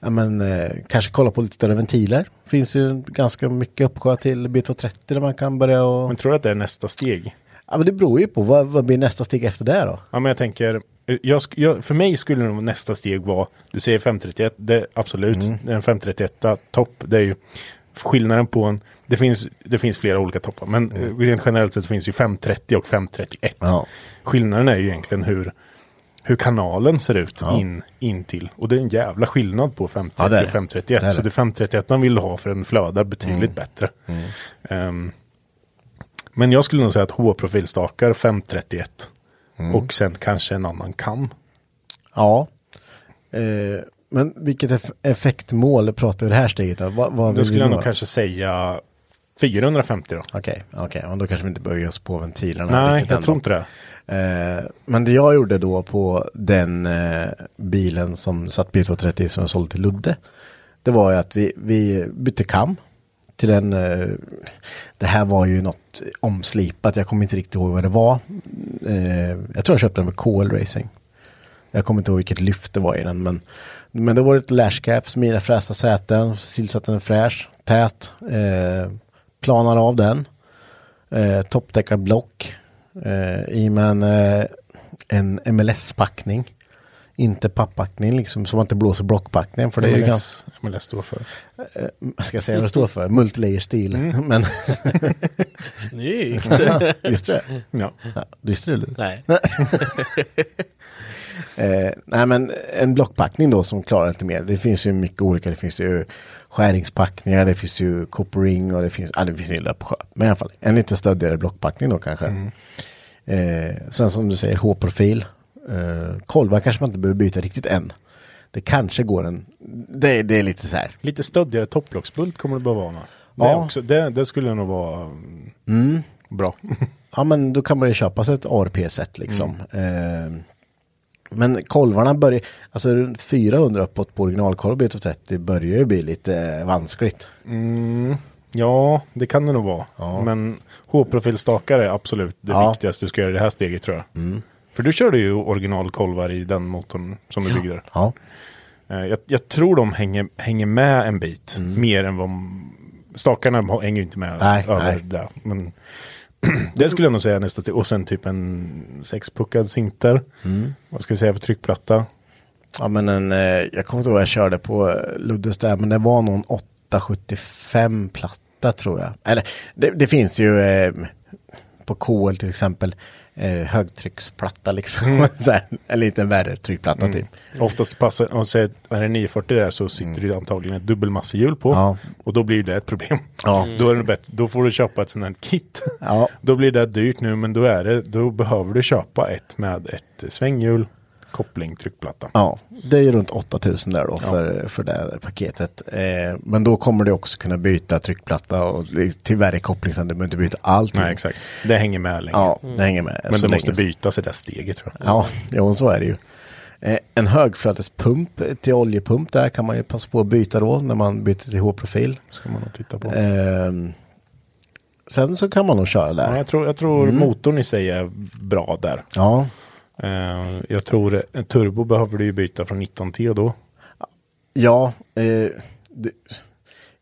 ja, men, eh, kanske kolla på lite större ventiler. Finns ju ganska mycket uppsjö till B230 där man kan börja och... Men tror du att det är nästa steg? Ja men det beror ju på, vad, vad blir nästa steg efter det då? Ja, men jag tänker, eh, jag, jag, för mig skulle nog nästa steg vara, du säger 531, det, absolut, är en 531 topp, det är ju skillnaden på en, det finns, det finns flera olika toppar, men eh, rent generellt sett finns ju 530 och 531. Ja. Skillnaden är ju egentligen hur, hur kanalen ser ut Ja. in, in till. Och det är en jävla skillnad på 530 Ja, det är det. och 531. Det Så det. det 531 man vill ha för den flödar betydligt bättre. Ehm, men jag skulle nog säga att H-profilstakar 531. Och sen kanske en annan kam. Ja. Eh, men vilket eff- effektmål pratar vi det här steget då? Vad, vad Då skulle jag nog kanske säga 450 då. Okej, okej. Ja, Då kanske vi inte börjar oss på ventilerna. Nej, jag än tror inte det. Eh, men det jag gjorde då på den eh, bilen som satt B230 e som jag sålde till Ludde. Det var ju att vi, vi bytte kam. Till den, eh, det här var ju något omslipat, jag kommer inte riktigt ihåg vad det var. Eh, jag tror jag köpte den med KL Racing. Jag kommer inte ihåg vilket lyft det var i den. Men, men det var ett lashcap, smida frästa säten, tillsatte den fräsch, tät. Eh, planar av den. Eh, Toppdäckarblock. Eh, I med en, eh, MLS-packning. Inte papppackning liksom, man inte blåser blockpackningen. För det är ju ganska, MLS, MLS står för. eh, ska jag säga vad det står för? Multilayer stil. Men, Snyggt! visste du det? Ja. Ja, visste du det? Nej. Eh, nej men en blockpackning då som klarar lite mer. Det finns ju mycket olika. Det finns ju skäringspackningar, det finns ju coppering och det finns, ja det finns en på sjö. Men i alla fall en lite stöddigare blockpackning då kanske. Eh, sen som du säger H-profil. Eh, kolvar kanske man inte behöver byta riktigt än. Det kanske går en, det, det är lite så här. Lite stöddigare topplocksbult kommer det behöva vara. Det, Ja. också, det, det skulle nog vara mm, bra. Ja men då kan man ju köpa sig ett ARP-set liksom. Eh, men kolvarna börjar, alltså runt 400 uppåt på originalkolv B230 börjar ju bli lite eh, vanskligt. Mm, ja, det kan det nog vara. Ja. Men H-profilstakar är absolut det Ja. viktigaste du ska göra i det här steget tror jag. För du körde ju originalkolvar i den motorn som du byggde. Ja. Eh, Jag, jag tror de hänger, hänger med en bit. Mer än vad... Stakarna hänger ju inte med Nej, över nej. det. Men det skulle jag nog säga nästa steg. Och sen typ en sexpuckad sinter. Vad ska vi säga för tryckplatta? Ja men en, eh, jag kommer inte ihåg vad jag körde på eh, Luddes där, men det var någon 875 platta tror jag. Eller det, det finns ju eh, på KL till exempel eh, högtrycksplatta liksom. så här, en lite värre tryckplatta typ. Oftast passar, om säger är det 940 där så sitter det antagligen ett dubbelmassehjul på. Ja. Och då blir det ett problem. Ja. Då, är det bättre, då får du köpa ett sånt här kit. Ja. Då blir det dyrt nu men då, är det, då behöver du köpa ett med ett svänghjul. Koppling, tryckplatta. Ja, det är ju runt 8000 där då för, för det paketet. Eh, men då kommer du också kunna byta tryckplatta och till värmekoppling så du behöver inte byta allting. Nej, exakt. Det hänger med länge. Ja, det hänger med. Men du måste länge. byta sig det steget tror jag. Ja, jo, så är det ju. Eh, en högflödespump till oljepump där kan man ju passa på att byta då när man byter till H-profil. Ska man titta på. Eh, sen så kan man nog köra Ja, där. jag tror, jag tror Mm. motorn i sig är bra där. Ja, jag tror en turbo behöver du ju byta från 19T och då. ja. Eh, det,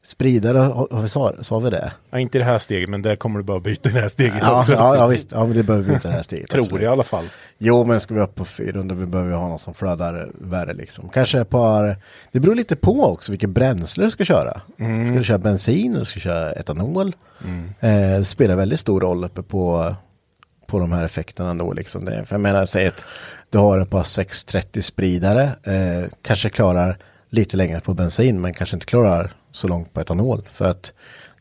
spridare, vi sa, sa vi det? Ja, inte i det här steget, men där kommer du bara byta i det här steget Ja, också. ja, ja visst. Ja, men det behöver vi inte det här steget. Tror absolut. i alla fall. Jo, men ska vi upp på 400 vi behöver ha någon som flödar värre liksom. Kanske ett par, det beror lite på också vilket bränsle du ska köra. Ska du köra bensin eller ska du köra etanol? Eh, det spelar väldigt stor roll uppe på, på de här effekterna då liksom. Det, för jag menar, säg att du har ett par 630 spridare, eh, kanske klarar lite längre på bensin men kanske inte klarar så långt på etanol. För att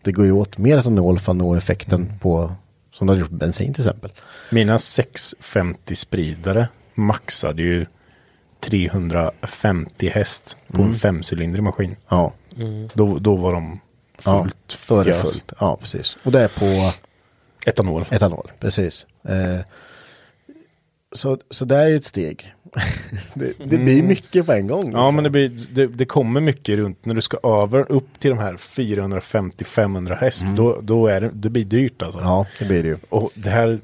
det går ju åt mer etanol för att nå effekten på, som du har gjort på bensin till exempel. Mina 650 spridare maxade ju 350 häst på en femcylindrig maskin. Ja. Då, då var de Ja, fullt fjös. fullt. Ja, precis. Och det är på Etanol. etanol, precis. Eh, så, så det är ju ett steg. det, det blir mycket på en gång. Ja, liksom. men det, blir, det, det kommer mycket runt när du ska över upp till de här 450-500 häst. Då, då är det, det blir dyrt alltså. Ja, det blir det ju. Och det här,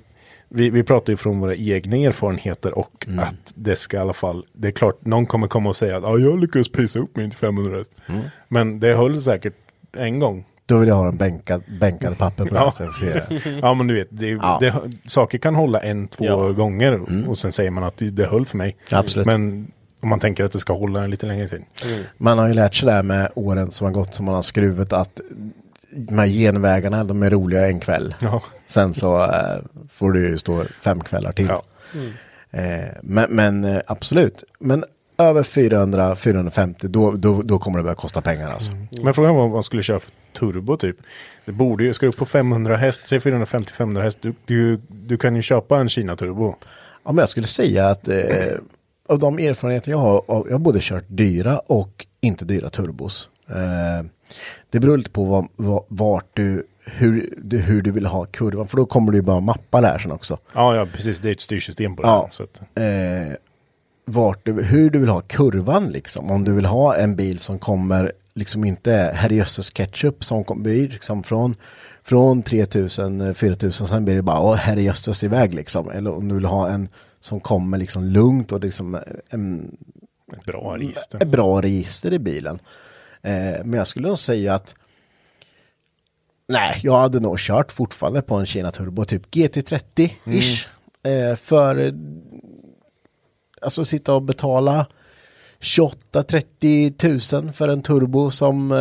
vi, vi pratar ju från våra egna erfarenheter och Mm. att det ska i alla fall, det är klart, någon kommer komma och säga att ah, jag lyckades prisa upp min till 500 häst. Mm. Men det höll säkert en gång. Då vill jag ha en bänkad, bänkad papper på det. Ja. det. Men du vet, det, Ja. det, saker kan hålla en, två Ja. gånger och sen säger man att det, det höll för mig. Absolut. Men om man tänker att det ska hålla en lite längre tid. Man har ju lärt sig det här med åren som har gått som man har skruvat att de här genvägarna, de är roliga en kväll. Ja. Sen så eh, får du ju stå fem kvällar till. Ja. Eh, men men eh, absolut. Men över 400-450 då, då, då kommer det börja kosta pengar alltså. Men frågan var om man skulle köra för turbo typ. Det borde ju, ska upp på 500 häst, säg 450-500 häst, du, du, du kan ju köpa en Kina turbo. Ja, men jag skulle säga att eh, av de erfarenheter jag har, jag har både kört dyra och inte dyra turbos. Eh, det beror lite på vad, vad, vart du hur, du, hur du vill ha kurvan, för då kommer du ju bara mappa där sen också. Ja, ja precis, det är ett styrsystem på det. Ja. Så att, Eh, vart du, hur du vill ha kurvan liksom. Om du vill ha en bil som kommer liksom inte herrejösses ketchup som kom, blir liksom från, från 3000, 4000 sen blir det bara åh herrejösses iväg liksom. Eller om du vill ha en som kommer liksom lugnt och liksom en, ett bra register. ett bra register i bilen. Eh, men jag skulle nog säga att Nej, jag hade nog kört fortfarande på en Kina Turbo, typ GT30-ish. Eh, för eh, alltså sitta och betala 28-30 tusen för en turbo som eh,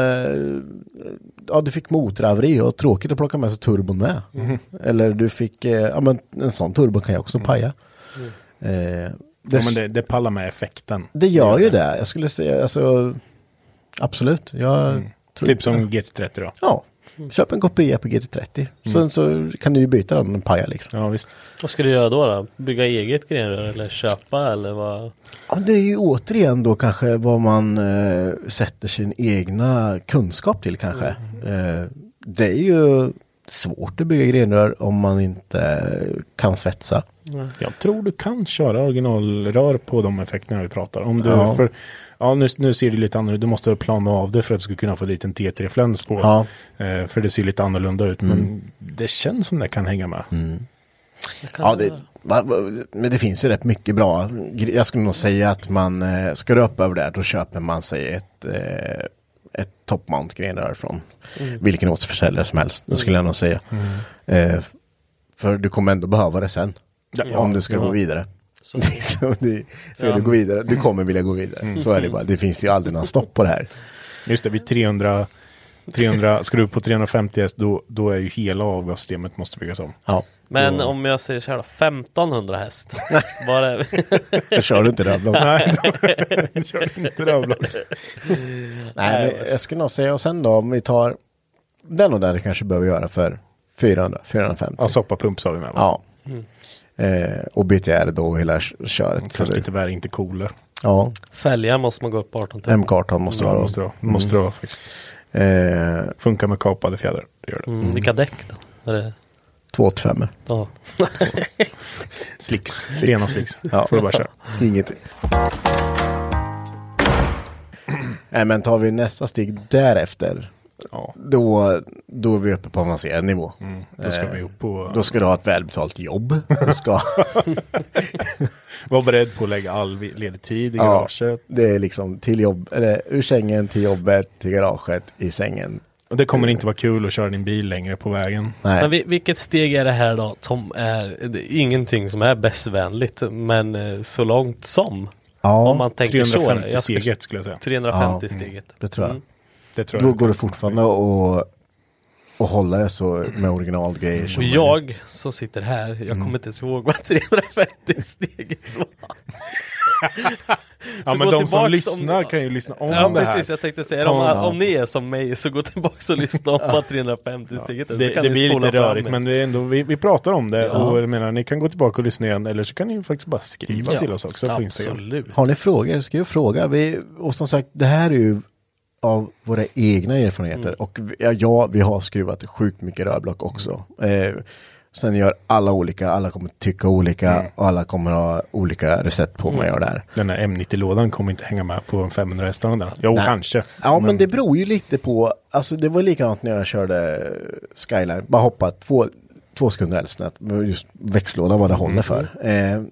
ja, du fick motorhaveri och tråkigt att plocka med sig turbon med. Eller du fick, eh, ja men en sån turbo kan jag också paja. Eh, det, Ja, men det, det pallar med effekten. det gör ju det. Jag skulle säga, alltså absolut. Jag tror Typ som GT30 då. Ja, köp en kopia på GT30. Sen så kan du ju byta den och paja liksom. Ja, visst. Vad ska du göra då? då? Bygga eget grenrör eller köpa eller vad? Ja, det är ju återigen då kanske vad man eh, sätter sin egna kunskap till kanske. Eh, det är ju svårt att bygga grenrör om man inte kan svetsa. Jag tror du kan köra originalrör på de effekterna vi pratar om. Du, Ja. för, ja, nu, nu ser det lite annorlunda Du måste plana av det för att du ska kunna få dit en T3-fläns på. Ja. Eh, för det ser lite annorlunda ut. Men det känns som det kan hänga med. Ja, det, men det finns ju rätt mycket bra. Jag skulle nog säga att man, eh, ska du upp över där, då köper man sig ett, eh, ett top-mount grenrör från vilken återförsäljare som helst. Det skulle jag nog säga. Eh, för du kommer ändå behöva det sen. Ja, om du ska ja. gå vidare. Så. Så det, ska Ja. du gå vidare, du kommer vilja gå vidare. Så är det bara. Det finns ju aldrig någon stopp på det här. Just det, vid 300, 300 ska du upp på 350 häst då, då är ju hela avgassystemet måste byggas om. Ja. Men Då- om jag säger så här då, 1500 häst. Vi? Då kör du inte. Blom. Nej, då kör inte Avlan. Nej, men jag skulle nog säga, och sen då om vi tar den och där det kanske behöver göra för 400, 450. Ja, soppapump sa vi med va? Ja. Eh, och BTR då hela k- köret. Så Kanske lite värre, inte cooler. ja, Fälgar måste man gå upp på 18 tum. M-kartan måste Ja, vara. måste det vara. Måste vara faktiskt. Eh, Funkar med kapade fjädrar. Det gör det. Mm. Vilka däck då? Är det, 285. ja. Slicks. Rena slicks. Ja. Får du bara köra. Ingenting. Nej men tar vi nästa steg därefter. Ja. Då, då är vi uppe på avancerad nivå. Då ska Eh, vi upp på... Då ska du ha ett välbetalt jobb. Du ska, Var beredd på att lägga all ledig tid i Ja. garaget. det är liksom till jobb, eller ur sängen till jobbet, till garaget, i sängen. Och det kommer inte vara kul att köra din bil längre på vägen. Nej, Men vi, vilket steg är det här då som är, det är ingenting som är bästvänligt men eh, så långt som. ja, Om man tänker så. 350 Jag skulle- steget skulle jag säga. 350 Ja. steget. det tror jag. Mm. Det tror Då jag. går det fortfarande att hålla det så med originalgrejer. Och jag som sitter här, jag Mm. kommer inte ens ihåg vad 350 steget var. Ja Så men gå de som tillbaks lyssnar om- kan ju lyssna om Ja det här. precis, jag tänkte säga om, om ni är som mig så gå tillbaka och lyssna om vad 350 steget så Det, kan det blir lite rörigt men det är ändå, vi, vi pratar om det Ja. och jag menar ni kan gå tillbaka och lyssna igen eller så kan ni faktiskt bara skriva Ja, till oss också på Instagram. Har ni frågor, skriv fråga. Vi, och som sagt, det här är ju av våra egna erfarenheter. Mm. Och vi, ja, ja, vi har skruvat sjukt mycket rörblock också. Eh, sen gör alla olika, alla kommer tycka olika Mm. och alla kommer ha olika recept på hur man gör det här. Den här M90-lådan kommer inte hänga med på en 500 hästarna där. Jo, Nej. kanske. Ja, men, det beror ju lite på, alltså det var likadant när jag körde Skyline, bara hoppa två, två sekunder helst, just växellåda vad det håller för. Eh,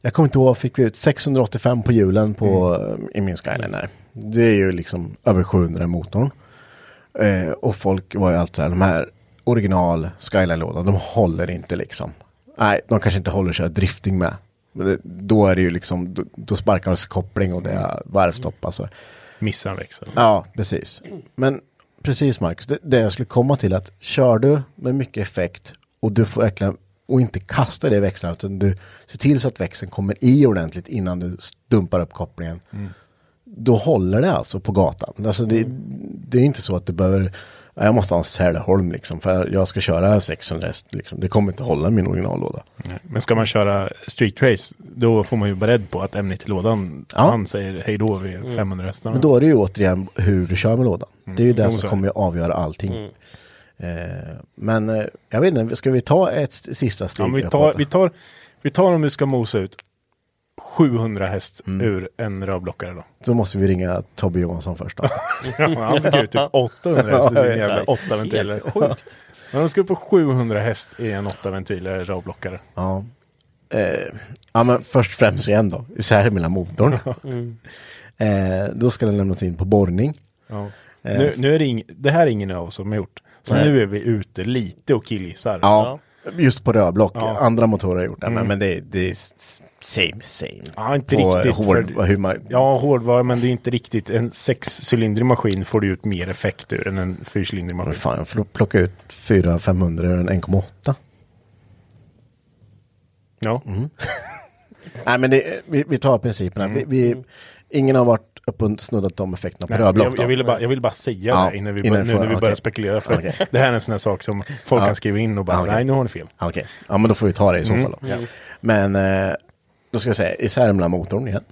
jag kommer inte ihåg, fick vi ut 685 på hjulen på, i min Skyline här. Det är ju liksom över 700 i motorn. Eh, och folk var ju alltid så här, de här original Skyline-lådan, de håller inte liksom. Nej, de kanske inte håller att köra drifting med. Men det, då är det ju liksom, då, då sparkar de sig koppling och det är varvstopp alltså. Missa en växel. Ja, precis. Men precis Marcus, det, det jag skulle komma till att kör du med mycket effekt och du får verkligen och inte kasta det i växeln utan du ser till så att växeln kommer i ordentligt innan du dumpar upp kopplingen. Då håller det alltså på gatan. Alltså det, det är inte så att du behöver "Ja, jag måste ha en Säleholm liksom för jag ska köra 600 häst liksom. Det kommer inte hålla min originallåda. Nej. Men ska man köra street race, då får man ju vara beredd på att M90-lådan, Ja. han säger hej då vid 500 hästarna. Men då är det ju återigen hur du kör med lådan. Det är ju det som så kommer att avgöra allting. Eh, men eh, jag vet inte, ska vi ta ett sista steg? ja, vi, tar, vi, tar, vi tar om vi ska mosa ut 700 häst Mm. ur en rörblockare då. Så måste vi ringa Tobbe Johansson först då. Ja, han fick ut typ 800 häst i sin jävla åtta ventiler. Helt sjukt. Men de ska upp på 700 häst i en 8 ventiler rörblockare. ja. Eh, ja men först främst igen då, isär mellan motorn. eh, då ska den lämnas in på borrning. Ja. Eh, Nu, nu är det, ing, det här är ingen av oss som har gjort. Så Nej. nu är vi ute lite och killgissar. Ja, just på rörblock. Ja. Andra motorer har gjort det, men, men det, det är same same. Ja, inte på riktigt. Hård, för- hur man, Ja, hårdvara, men det är inte riktigt. En sexcylindrig maskin får du ut mer effekt ur än en fyrcylindrig maskin. fan, jag får plocka ut 400-500 ur en 1,8. Ja. Nej men det, vi, vi tar principerna. Vi, vi, ingen har varit och snuddat de effekterna på Nej, rörblock jag, jag, ville bara, jag ville bara säga Ja, det innan vi, innan nu när vi börjar spekulera. För Okej. det här är en sån här sak som folk Ja. kan skriva in och bara, okej. nej nu har ni fel. Okej, ja men då får vi ta det i så fall. Då. Men eh, då ska jag säga isär mellan motorn igen.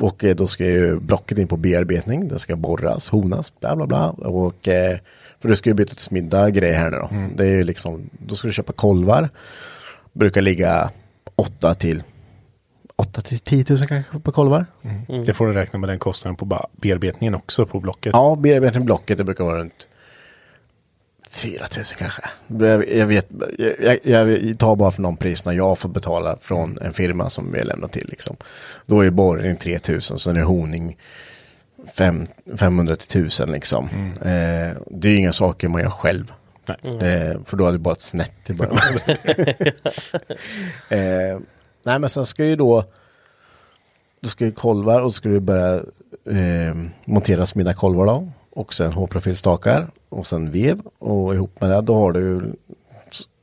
Och eh, då ska ju blocket in på bearbetning. Det ska borras, honas, bla bla bla. Och eh, för du ska ju byta till smidda grejer här nu då. Det är ju liksom, då ska du köpa kolvar. Brukar ligga 8 till 8 till 10 000 kanske på kolvar. Det får du räkna med den kostnaden på bearbetningen också på blocket. Ja, bearbetning blocket det brukar vara runt 4 000 kanske. Jag, jag vet, jag, jag, jag tar bara för de priserna jag får betala från en firma som vi har lämnat till liksom. Då är borrning 3 000, så är honing 5, 500 till 1000 liksom. Eh, det är inga saker man gör själv. Nej. Eh, för då hade det bara ett snett till början. eh, nej men sen ska ju då då ska ju kolvar och så ska du börja eh, montera smidda kolvar då. Och sen H-profilstakar och sen vev. Och ihop med det då har du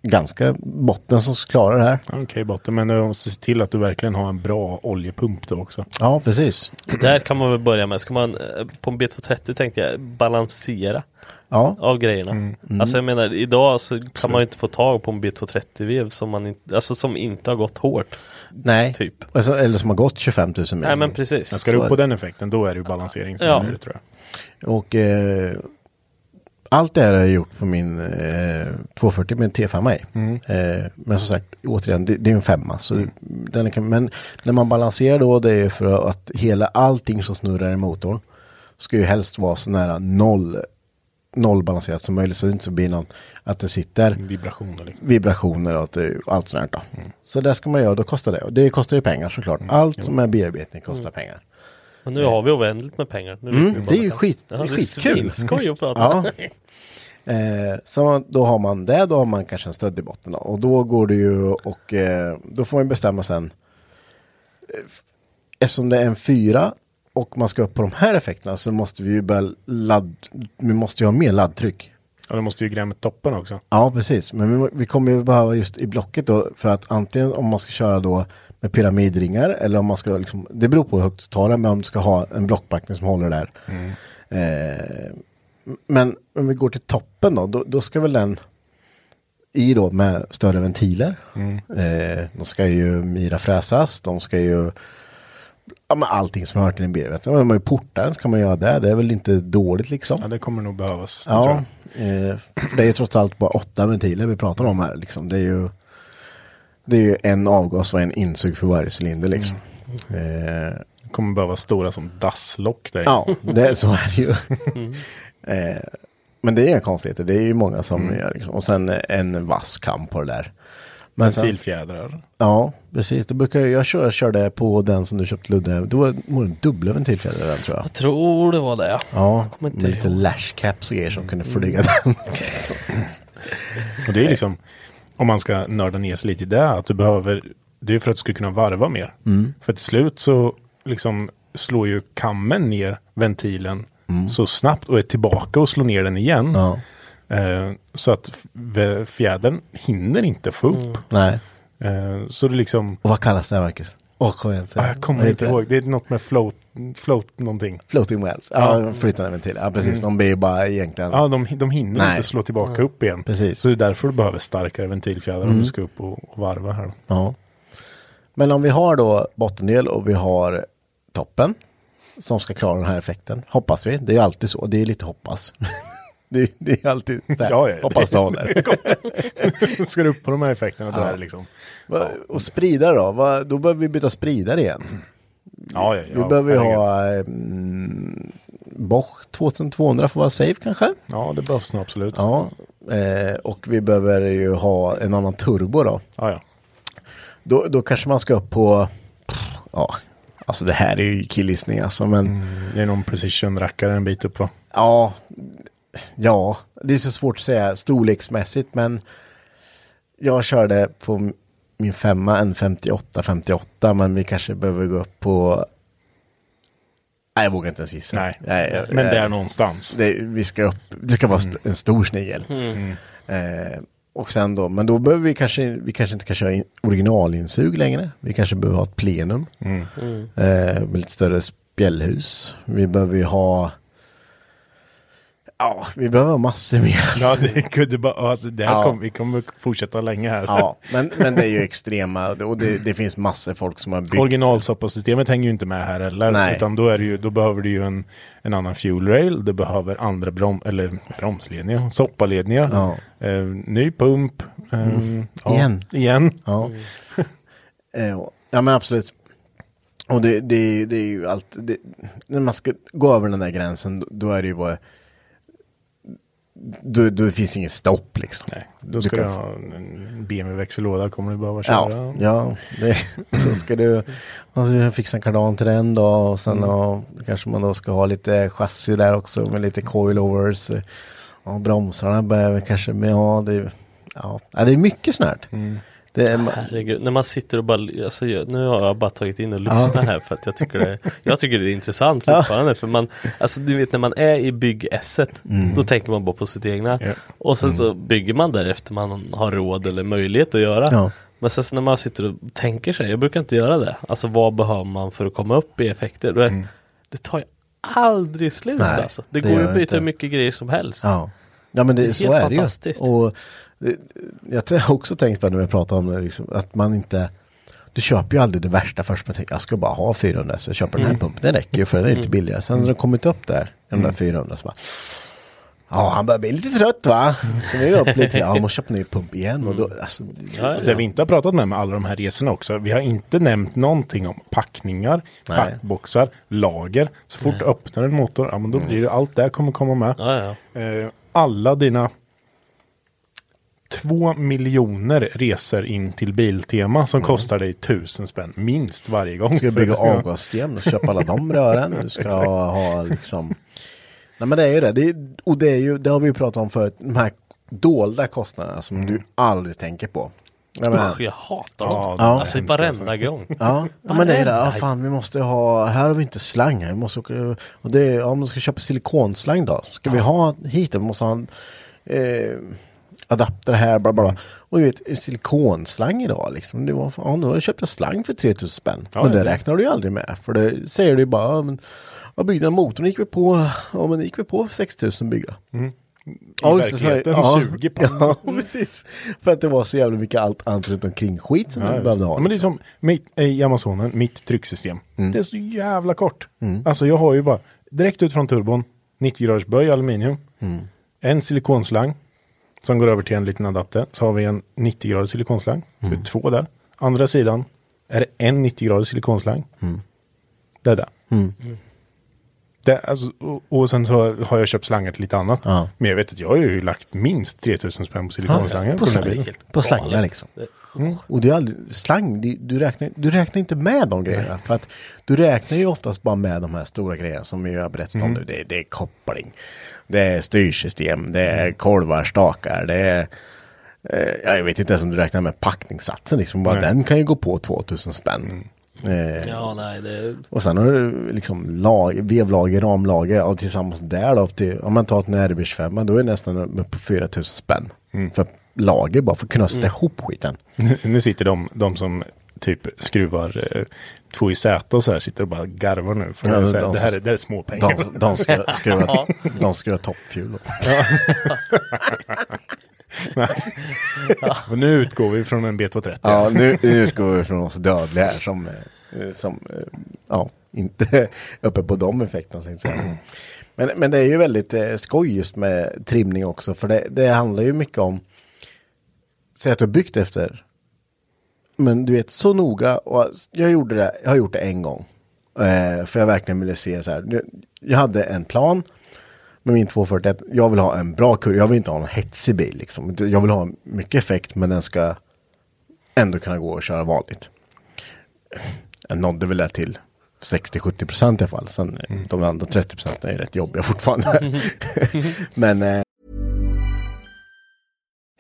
ganska botten som klarar det här. Okej botten, men du måste se till att du verkligen har en bra oljepump då också. Ja, precis. Där kan man väl börja med, ska man eh, på en B230 tänkte jag balansera Ja, av grejerna. Alltså jag menar idag så kan man ju inte få tag på en B230-vev som man inte, alltså som inte har gått hårt. nej. Typ. Alltså, eller som har gått 25 000 mil. Nej men precis. Men ska du upp på den effekten då är det ju balansering som Ja. gäller, tror jag. Och eh, allt det här har jag gjort på min eh, 240 med en T5 i. Eh, men som sagt, återigen, det, det är en femma. Så den kan, men när man balanserar då, det är för att hela allting som snurrar i motorn ska ju helst vara så nära noll, nollbalanserat som möjligt. Så det inte så blir någon, att det sitter Vibrationer liksom. vibrationer och allt sånt här då. Så det ska man göra, då kostar det. Och det kostar ju pengar såklart. Allt som är bearbetning kostar pengar. Men nu har vi oändligt med pengar. Mm, det är ju skit- Ja, det är skitkul. svinskoj att prata. Ja. Eh, så då har man det, då har man kanske en stöd i botten. Då. Och då går det ju och eh, då får man bestämma sen. eh, Eftersom det är en fyra och man ska upp på de här effekterna så måste vi ju börja ladd, vi måste ju ha mer laddtryck. Ja, du måste ju gräva med toppen också. Ja, precis. Men vi, vi kommer ju behöva just i blocket då för att antingen om man ska köra då med pyramidringar eller om man ska liksom, det beror på hur högt du tar det, men om du ska ha en blockbackning som håller där. Eh, men om vi går till toppen då, då, då ska väl den i då med större ventiler. Eh, de ska ju mira fräsas, de ska ju Ja men allting som hör till en bil. vet du. Om man ju portar den så kan man göra det. Det är väl inte dåligt liksom. Ja, det kommer nog behövas. Ja, eh, det är trots allt bara åtta ventiler vi pratar om här. Liksom. Det, är ju, det är ju en avgas och en insug för varje cylinder. Liksom. Eh, Det kommer behövas stora som dasslock där. ja, det, så är det ju. eh, men det är inga konstigheter. Det är ju många som gör. Liksom. Och sen en vass kam på det där. Ventilfjädrar. ja, precis. Det brukar, jag jag kör, körde på den som du köpte Ludde. Då var det en dubbla ventilfjädrar den tror jag. Jag tror det var det. Ja, med lite ihåg. lashcaps och grejer som kunde flyga den. Och det är liksom, om man ska nörda ner sig lite i det, att du behöver, det är för att du ska kunna varva mer. Mm. För till slut så liksom slår ju kammen ner ventilen så snabbt och är tillbaka och slår ner den igen. Mm. Ja, Eh, så att fjädern hinner inte få upp. nej. Eh, så det liksom, Och vad kallas det här Marcus? Åh, kom igen. ah, jag kommer inte ihåg, det är något med float, float någonting. Floating wells. Ja, flytande ventil. Ja, precis. De blir bara egentligen... Ja, de, de hinner Nej. inte slå tillbaka upp igen. Precis. Så det är därför du behöver starkare ventilfjädrar om du ska upp och, och varva här. Ja. Men om vi har då bottendel och vi har toppen som ska klara den här effekten. Hoppas vi. Det är ju alltid så. Det är lite hoppas. det, är, det är alltid så här. Ja, ja, hoppas det håller. ska du upp på de här effekterna, Ja. är det liksom. Va- Och spridare då? Va- Då behöver vi byta spridare igen. Ja, ja, ja. vi behöver ju ha mm, Bosch 2200 för att vara safe kanske. Ja, det behövs nog absolut. Ja. Eh, och vi behöver ju ha en annan turbo då. ja. ja. Då, då kanske man ska upp på, ja, alltså det här är ju killgissning alltså, men Det är någon precision-rackare en bit upp va? ja, ja, det är så svårt att säga storleksmässigt, men jag körde på min femma en 58, 58, men vi kanske behöver gå upp på, nej jag vågar inte ens gissa. Nej, jag- men jag- där någonstans. det, vi ska upp, det ska vara st- en stor snigel. Eh, och sen då, men då behöver vi kanske, vi kanske inte kan köra in originalinsug längre. Vi kanske behöver ha ett plenum. Eh, med lite större spjällhus. Vi behöver ju ha, ja, vi behöver massor mer. Ja, det kunde bara, alltså, det här Ja. kom, vi kommer fortsätta länge här. Ja, men, men det är ju extrema och det, det finns massor folk som har byggt. Originalsoppasystemet hänger ju inte med här heller. Nej. Utan då, är ju, då behöver du ju en, en annan fuel rail. Du behöver andra brom, eller bromsledningar, soppaledningar. Ja. Eh, ny pump. eh, ja, Igen. Igen. Ja. Eh, ja men absolut. Och det, det, det är ju allt, det, när man ska gå över den där gränsen då, då är det ju bara, då, då finns inget stopp liksom. Nej, då Du ska kan- du ha en BMW-växellåda kommer du behöva Ja, köra. ja det, så ska du alltså, fixa en kardan till den då och sen ja, kanske man då ska ha lite chassi där också med lite coilovers. Ja, bromsarna behöver kanske, men ja det, ja, ja, det är mycket snart. Det är, Herregud, när man sitter och bara, alltså, nu har jag bara tagit in och lyssnat här för att jag tycker det, jag tycker det är intressant fortfarande. För man, alltså du vet när man är i byggesset, då tänker man bara på sitt egna. Ja. Och sen så bygger man därefter man har råd eller möjlighet att göra. Ja. Men sen så när man sitter och tänker sig, jag brukar inte göra det. Alltså vad behöver man för att komma upp i effekter? Då är, Det tar ju aldrig slut Nej, alltså. Det, det går ju att byta hur mycket grejer som helst. ja. Ja men det, är så helt är det ju. fantastiskt. Och det, jag har också tänkt på det när vi pratar om det, liksom, att man inte du köper ju aldrig det värsta först, men tänker jag ska bara ha 400 så jag köper den här pumpen, det räcker ju för den är lite billigare. Sen när den kommit upp där, de där 400 så bara Ja, han börjar bli lite trött va? Ska vi upp lite? Ja, måste köpa en ny pump igen. Och då, alltså, Ja, Det vi inte har pratat med med alla de här resorna också, vi har inte nämnt någonting om packningar, Nej. packboxar, lager. Så fort du öppnar en motor, ja men då blir det allt där kommer komma med. Ja, ja. Eh, alla dina två miljoner resor in till Biltema som kostar dig tusen spänn minst varje gång. Mm. ska bygga avgassystem och köpa alla de rören. Du ska ha liksom Nej men det är ju det. det är, och det är ju, det har vi ju pratat om förut, de här dolda kostnaderna som du aldrig tänker på. Jag Usch, jag hatar Ja, dem. de är alltså hemska, varenda gång. Ja, ja men det är det. Ja, fan vi måste ha, här har vi inte slang. Vi måste åka, och det är, ja man ska köpa silikonslang då. Ska vi ha hit, vi måste ha en eh, adapter här, bla bla. Och du vet, silikonslang idag liksom. Det var, fan, då köpte jag slang för 3000 spänn. Ja, men det ja. räknar du ju aldrig med. För det säger du ju bara, ja, men, ja, byggde den motorn gick vi på, ja men det gick vi på för 6000 bygga. I just det, så- verkligheten 20 pannor. Ja, precis. För att det var så jävla mycket allt annat runt omkring skit som Ja, vi behövde det. ha. Ja, men det är som mitt, eh, i Amazonen, mitt trycksystem. Mm. Det är så jävla kort. Alltså jag har ju bara direkt ut från turbon, 90 graders böj aluminium, Mm. en silikonslang som går över till en liten adapter. Så har vi en 90 graders silikonslang, så Mm. det är två där. Andra sidan är det en 90 graders silikonslang. Det är det. Mm. det alltså, och, och sen så har jag köpt slangar till lite annat. Ja. Men jag vet att jag har ju lagt minst 3000 spänn på silikonslangar. på här slang. bilen. På slangar liksom. Och det är aldrig, slang, det- du räknar, du räknar inte med de grejerna. För att du räknar ju oftast bara med de här stora grejerna som vi har berättat om nu. Det, det är koppling, det är styrsystem, det är kolvar, stakar, det är eh, jag vet inte ens om du räknar med packningssatsen liksom. Bara Nej. den kan ju gå på 2000 spänn. Eh, Ja, nej, det... och sen har du liksom lag, vevlager, ramlager och tillsammans där då upp till, om man tar ett Närbisch 5 då är det nästan uppe på 4000 spänn. För lager bara för att kunna sätta ihop skiten. nu sitter de, de som typ skruvar eh, två i säte och så här sitter och bara garvar nu. För Ja, det, är så här, de- det, här är, det här är småpengar. De, de ska skruva, de skruvar toppfjul. Och nu utgår vi från en B230. Ja, nu, nu utgår vi från oss dödliga här som, eh, som eh, ja, inte är uppe på de effekterna. Men, men det är ju väldigt eh, skoj just med trimning också. För det, det handlar ju mycket om, säg att du har byggt efter, men du vet så noga. Och jag gjorde det, jag har gjort det en gång. Eh, för jag verkligen ville se så här. Jag- hade en plan med min 241. Jag vill ha en bra kurva, jag vill inte ha en hetsig bil liksom. Jag vill ha mycket effekt men den ska ändå kunna gå och köra vanligt. Jag nådde väl det till 60-70 procent i alla fall. Sen eh, de andra 30 procenten är rätt jobbiga fortfarande. Men eh,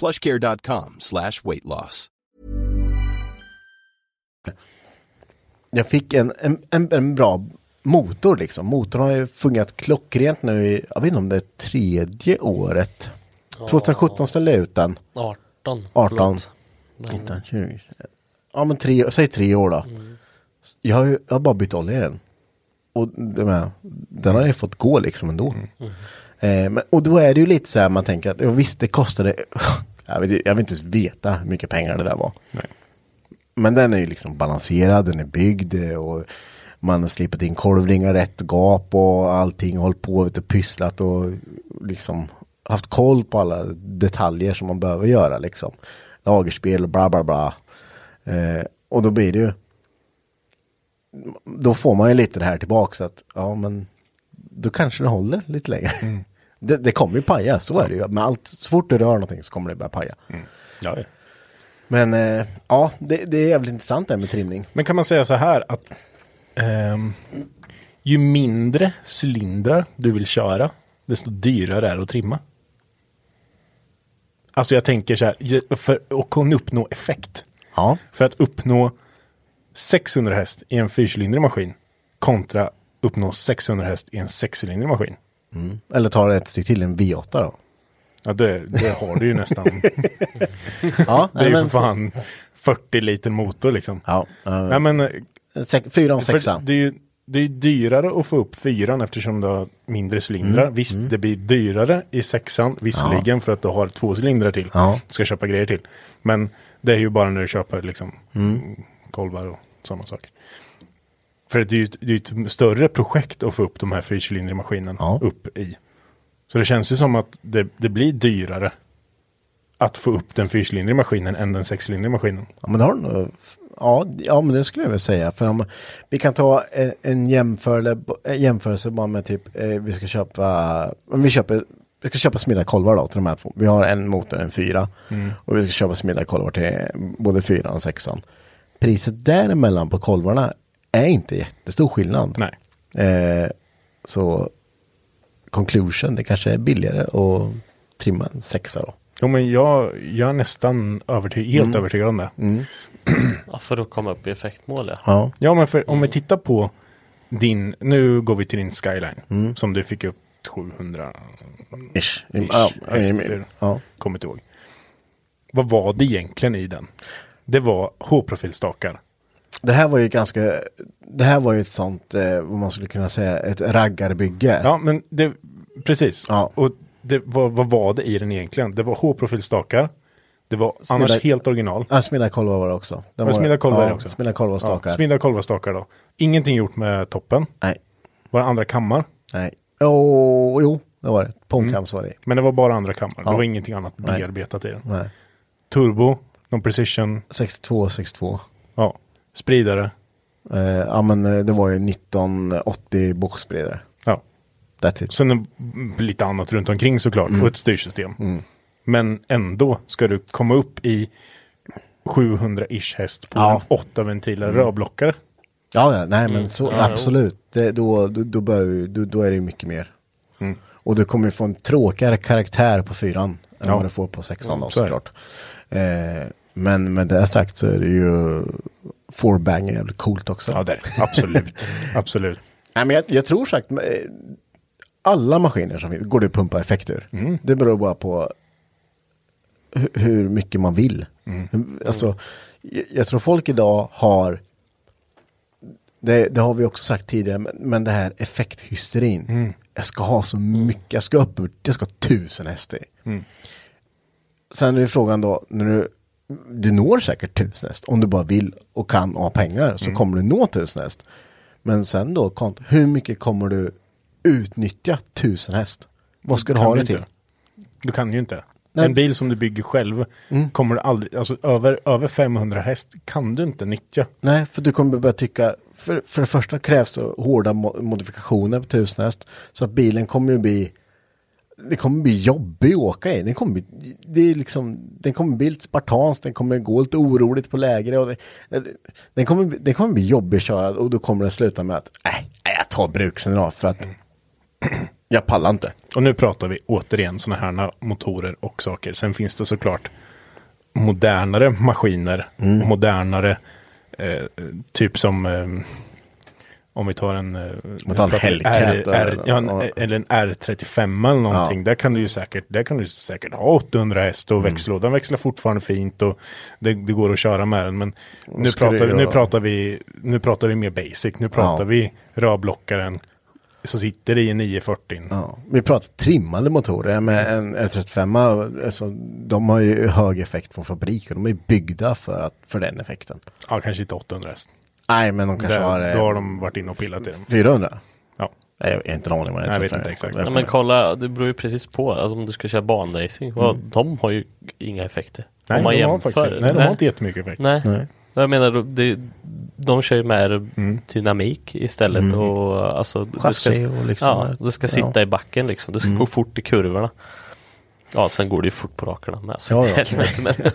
plushcare.com slash weight loss. jag fick en, en, en, en bra motor liksom. Motorn har ju fungerat klockrent nu i, jag vet inte om det är tredje året. 2017 ställde jag ut den. 18. 18. förlåt. 19, 20. Ja men tre, säg tre år då. Jag, har ju, jag har bara bytt olja i den. Och det med, den har ju fått gå liksom ändå. Eh, men, och då är det ju lite så här man tänker att visst det kostade, jag, vet, jag vill inte ens veta hur mycket pengar det där var. Nej. Men den är ju liksom balanserad, den är byggd eh, och man har slipat in kolvringar rätt gap och allting hållit på du, pysslat och liksom haft koll på alla detaljer som man behöver göra liksom. Lagerspel och bla bla bla. Eh, och då blir det ju då får man ju lite det här tillbaka så att ja men då kanske det håller lite längre. Det, det kommer ju paja, så är det ju. Men allt, så fort du rör någonting så kommer det börja paja. Ja, ja. Men eh, ja, det, det är jävligt intressant det här med trimning. Men kan man säga så här att ehm, ju mindre cylindrar du vill köra, desto dyrare är det att trimma. Alltså jag tänker så här, för att kunna uppnå effekt. Ja, För att uppnå 600 häst i en fyrcylindrig maskin kontra uppnå 600 häst i en sexcylindrig maskin. Eller ta det ett steg till, en V8 då. Ja, det, det har du ju nästan. Ja, Det är ju för fan 40 liter motor liksom. Ja, eh, Nej, men, eh, fyra och sexa. det är ju det är dyrare att få upp fyran eftersom du har mindre cylindrar. Mm, Visst, det blir dyrare i sexan visserligen för att du har två cylindrar till. Ja. Du ska köpa grejer till. Men det är ju bara när du köper liksom Mm. kolvar och sådana saker. För det är ju ett- det är ett större projekt att få upp de här fyrcylindriga maskinen Ja. upp i. Så det känns ju som att det, det blir dyrare att få upp den fyrcylindriga maskinen än den sexcylindriga maskinen. Ja, men det har nog- ja, ja, men det skulle jag vilja säga. För om, vi kan ta en, en jämförelse, bara med typ, eh, vi ska köpa, vi köper, vi ska köpa smidda kolvar då till de här två. Vi har en motor, en fyra. Och vi ska köpa smidda kolvar till både fyran och sexan. Priset däremellan på kolvarna är inte jättestor skillnad. Nej. Eh, så conclusion, det kanske är billigare att trimma en sexa då. Jo men jag, jag är nästan övertygad, helt Mm. övertygad om det. Ja, för att komma upp i effektmål ja. Ja. Men för om vi tittar på din, nu går vi till din skyline. Mm. Som du fick upp 700, Ish. Ish. Ja, Häst. ja. kommer inte ihåg. Vad var det egentligen i den? Det var H-profilstakar. Det här var ju ganska, det här var ju ett sånt, eh, vad man skulle kunna säga, ett raggarbygge. Ja men det, precis. Ja. Och det, vad, vad var det i den egentligen? Det var H-profilstakar. Det var annars Smidda- helt original. Ja, smidda kolvar var det också. Den Var smidda kolvar ja, också? Smidda kolvar och stakar. Ja, smidda kolvastakar då. Ingenting gjort med toppen. Nej, Var det andra kammar? nej. Oh, jo, det var det. Pongkams var det. Men det var bara andra kammar. Ja. Det var ingenting annat Nej. bearbetat i den. Nej. Turbo, någon precision, 62, 62. ja, spridare. Eh, ja men eh, det var ju 1980 boxspridare. Ja. That's it. Sen en- lite annat runt omkring såklart Mm. och ett styrsystem. Men ändå ska du komma upp i 700-ish häst på Ja. en åtta ventiler rörblockare. Ja, ja, nej men så Ja, absolut. Det, då, då, då, bör, ju- då, då är det mycket mer. Mm. Och du kommer få en tråkigare karaktär på fyran än Ja. vad du får på sexan då såklart. Eh, men med det sagt så är det ju Forbang är jävligt coolt också. Ja, det är. Absolut. Absolut. Nej, men jag, jag tror sagt, eh, alla maskiner som finns går det att pumpa effekt ur. Mm. Det beror bara på hu- hur mycket man vill. Mm. Alltså, jag, jag tror folk idag har, det, det har vi också sagt tidigare, men, men det här effekthysterin. Mm. Jag ska ha så mycket, jag ska upp, jag ska ha tusen häst i. Sen är det frågan då, när du, du når säkert tusen häst, om du bara vill och kan och har pengar, så kommer du nå tusen häst. Men sen då, hur mycket kommer du utnyttja tusen häst? Vad ska du Kan ha det inte. till? Du kan ju inte. Nej. En bil som du bygger själv kommer du aldrig, alltså över, över 500 häst kan du inte nyttja. Nej, för du kommer börja tycka, för, för det första krävs det hårda mo- modifikationer på tusen häst. Så att bilen kommer ju bli, det kommer bli jobbig att åka i. Den kommer bli, det är liksom, den kommer bli lite spartansk, den kommer gå lite oroligt på lägre. Och det, den, kommer, den kommer bli jobbig att köra och då kommer det sluta med att, nej, nej, jag tar bruksen idag för att jag pallar inte. Och nu pratar vi återigen sådana här motorer och saker. Sen finns det såklart modernare maskiner Mm. och modernare eh, typ som eh, om vi tar en, eh, Man tar en Hellcat R, eller- R, ja, en, eller en R35 eller någonting. Ja. Där kan du ju säkert, där kan du säkert ha 800 häst Mm. och växellådan växlar fortfarande fint och det, det går att köra med den. Men nu pratar, vi, nu, pratar vi, nu pratar vi mer basic. Nu pratar Ja. vi rörblockaren som sitter i en 940. Ja, vi pratar trimmade motorer med en R35. Alltså, de har ju hög effekt från fabrik och de är byggda för, att, för den effekten. Ja, kanske inte 800 häst. Nej, men de kanske Där, har... eh, då har de varit inne och pillat i den. 400? Ja. Nej, jag har inte en aning vad det är. Nej, jag vet inte exakt. Ja, men kolla, det beror ju precis på. Alltså om du ska köra banracing. vad- De har ju inga effekter. Nej, om man de har, jämför. faktiskt, nej, de har inte jättemycket effekt. Nej. Nej. Jag menar, det, de kör ju med Mm. dynamik istället och alltså Chassi ska, och liksom... Ja, det ska sitta i backen liksom. Det ska gå fort i kurvorna. Ja, sen går det ju fort på rakerna med. Så Ja, ja. helvete, men,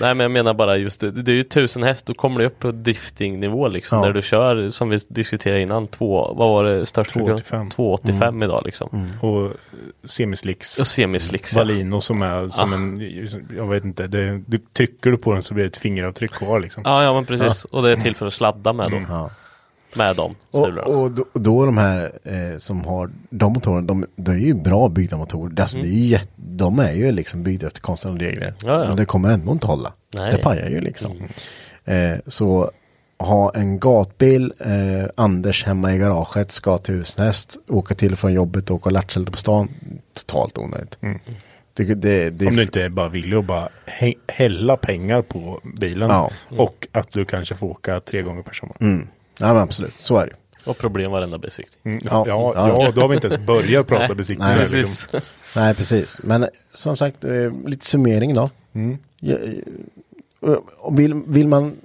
nej, men jag menar bara just det. Det är ju tusen häst. Då kommer det upp på driftingnivå liksom. Ja. Där du kör, som vi diskuterade innan, två, vad var det störst? 285. 285 idag liksom. Och semislicks. Och semislicks. ja. Valino som är som Ah. en, jag vet inte, det, du trycker du på den så blir det ett fingeravtryck kvar liksom. Ja, ja men precis. Och det är till för att sladda med då. Ja. Med dem. Och, sulorna. och då, och då de här eh, som har de motorerna, de, de är ju bra byggda motorer. Alltså, det är ju jätte, de är ju liksom byggda efter konstnärliga regler. Mm. Ja, ja. Men det kommer ändå inte hålla. Nej. Mm. Det pajar ju liksom. Eh, så ha en gatbil, eh, Anders hemma i garaget, ska till Husnäst, åka till från jobbet och åka lattsälte på stan. Totalt onödigt. Det, det, det, Om du inte bara vill att bara hä- hälla pengar på bilen. Ja. Och att du kanske får åka tre gånger per sommar. Mm. Ja men absolut, så är det. Och problem varenda besiktning. Mm. Ja. Ja, Ja. ja, då har vi inte ens börjat prata Nej. besiktningar. Nej, liksom. Precis. Nej, precis. Men eh, som sagt, eh, lite summering då. Ja, eh, vill, vill man,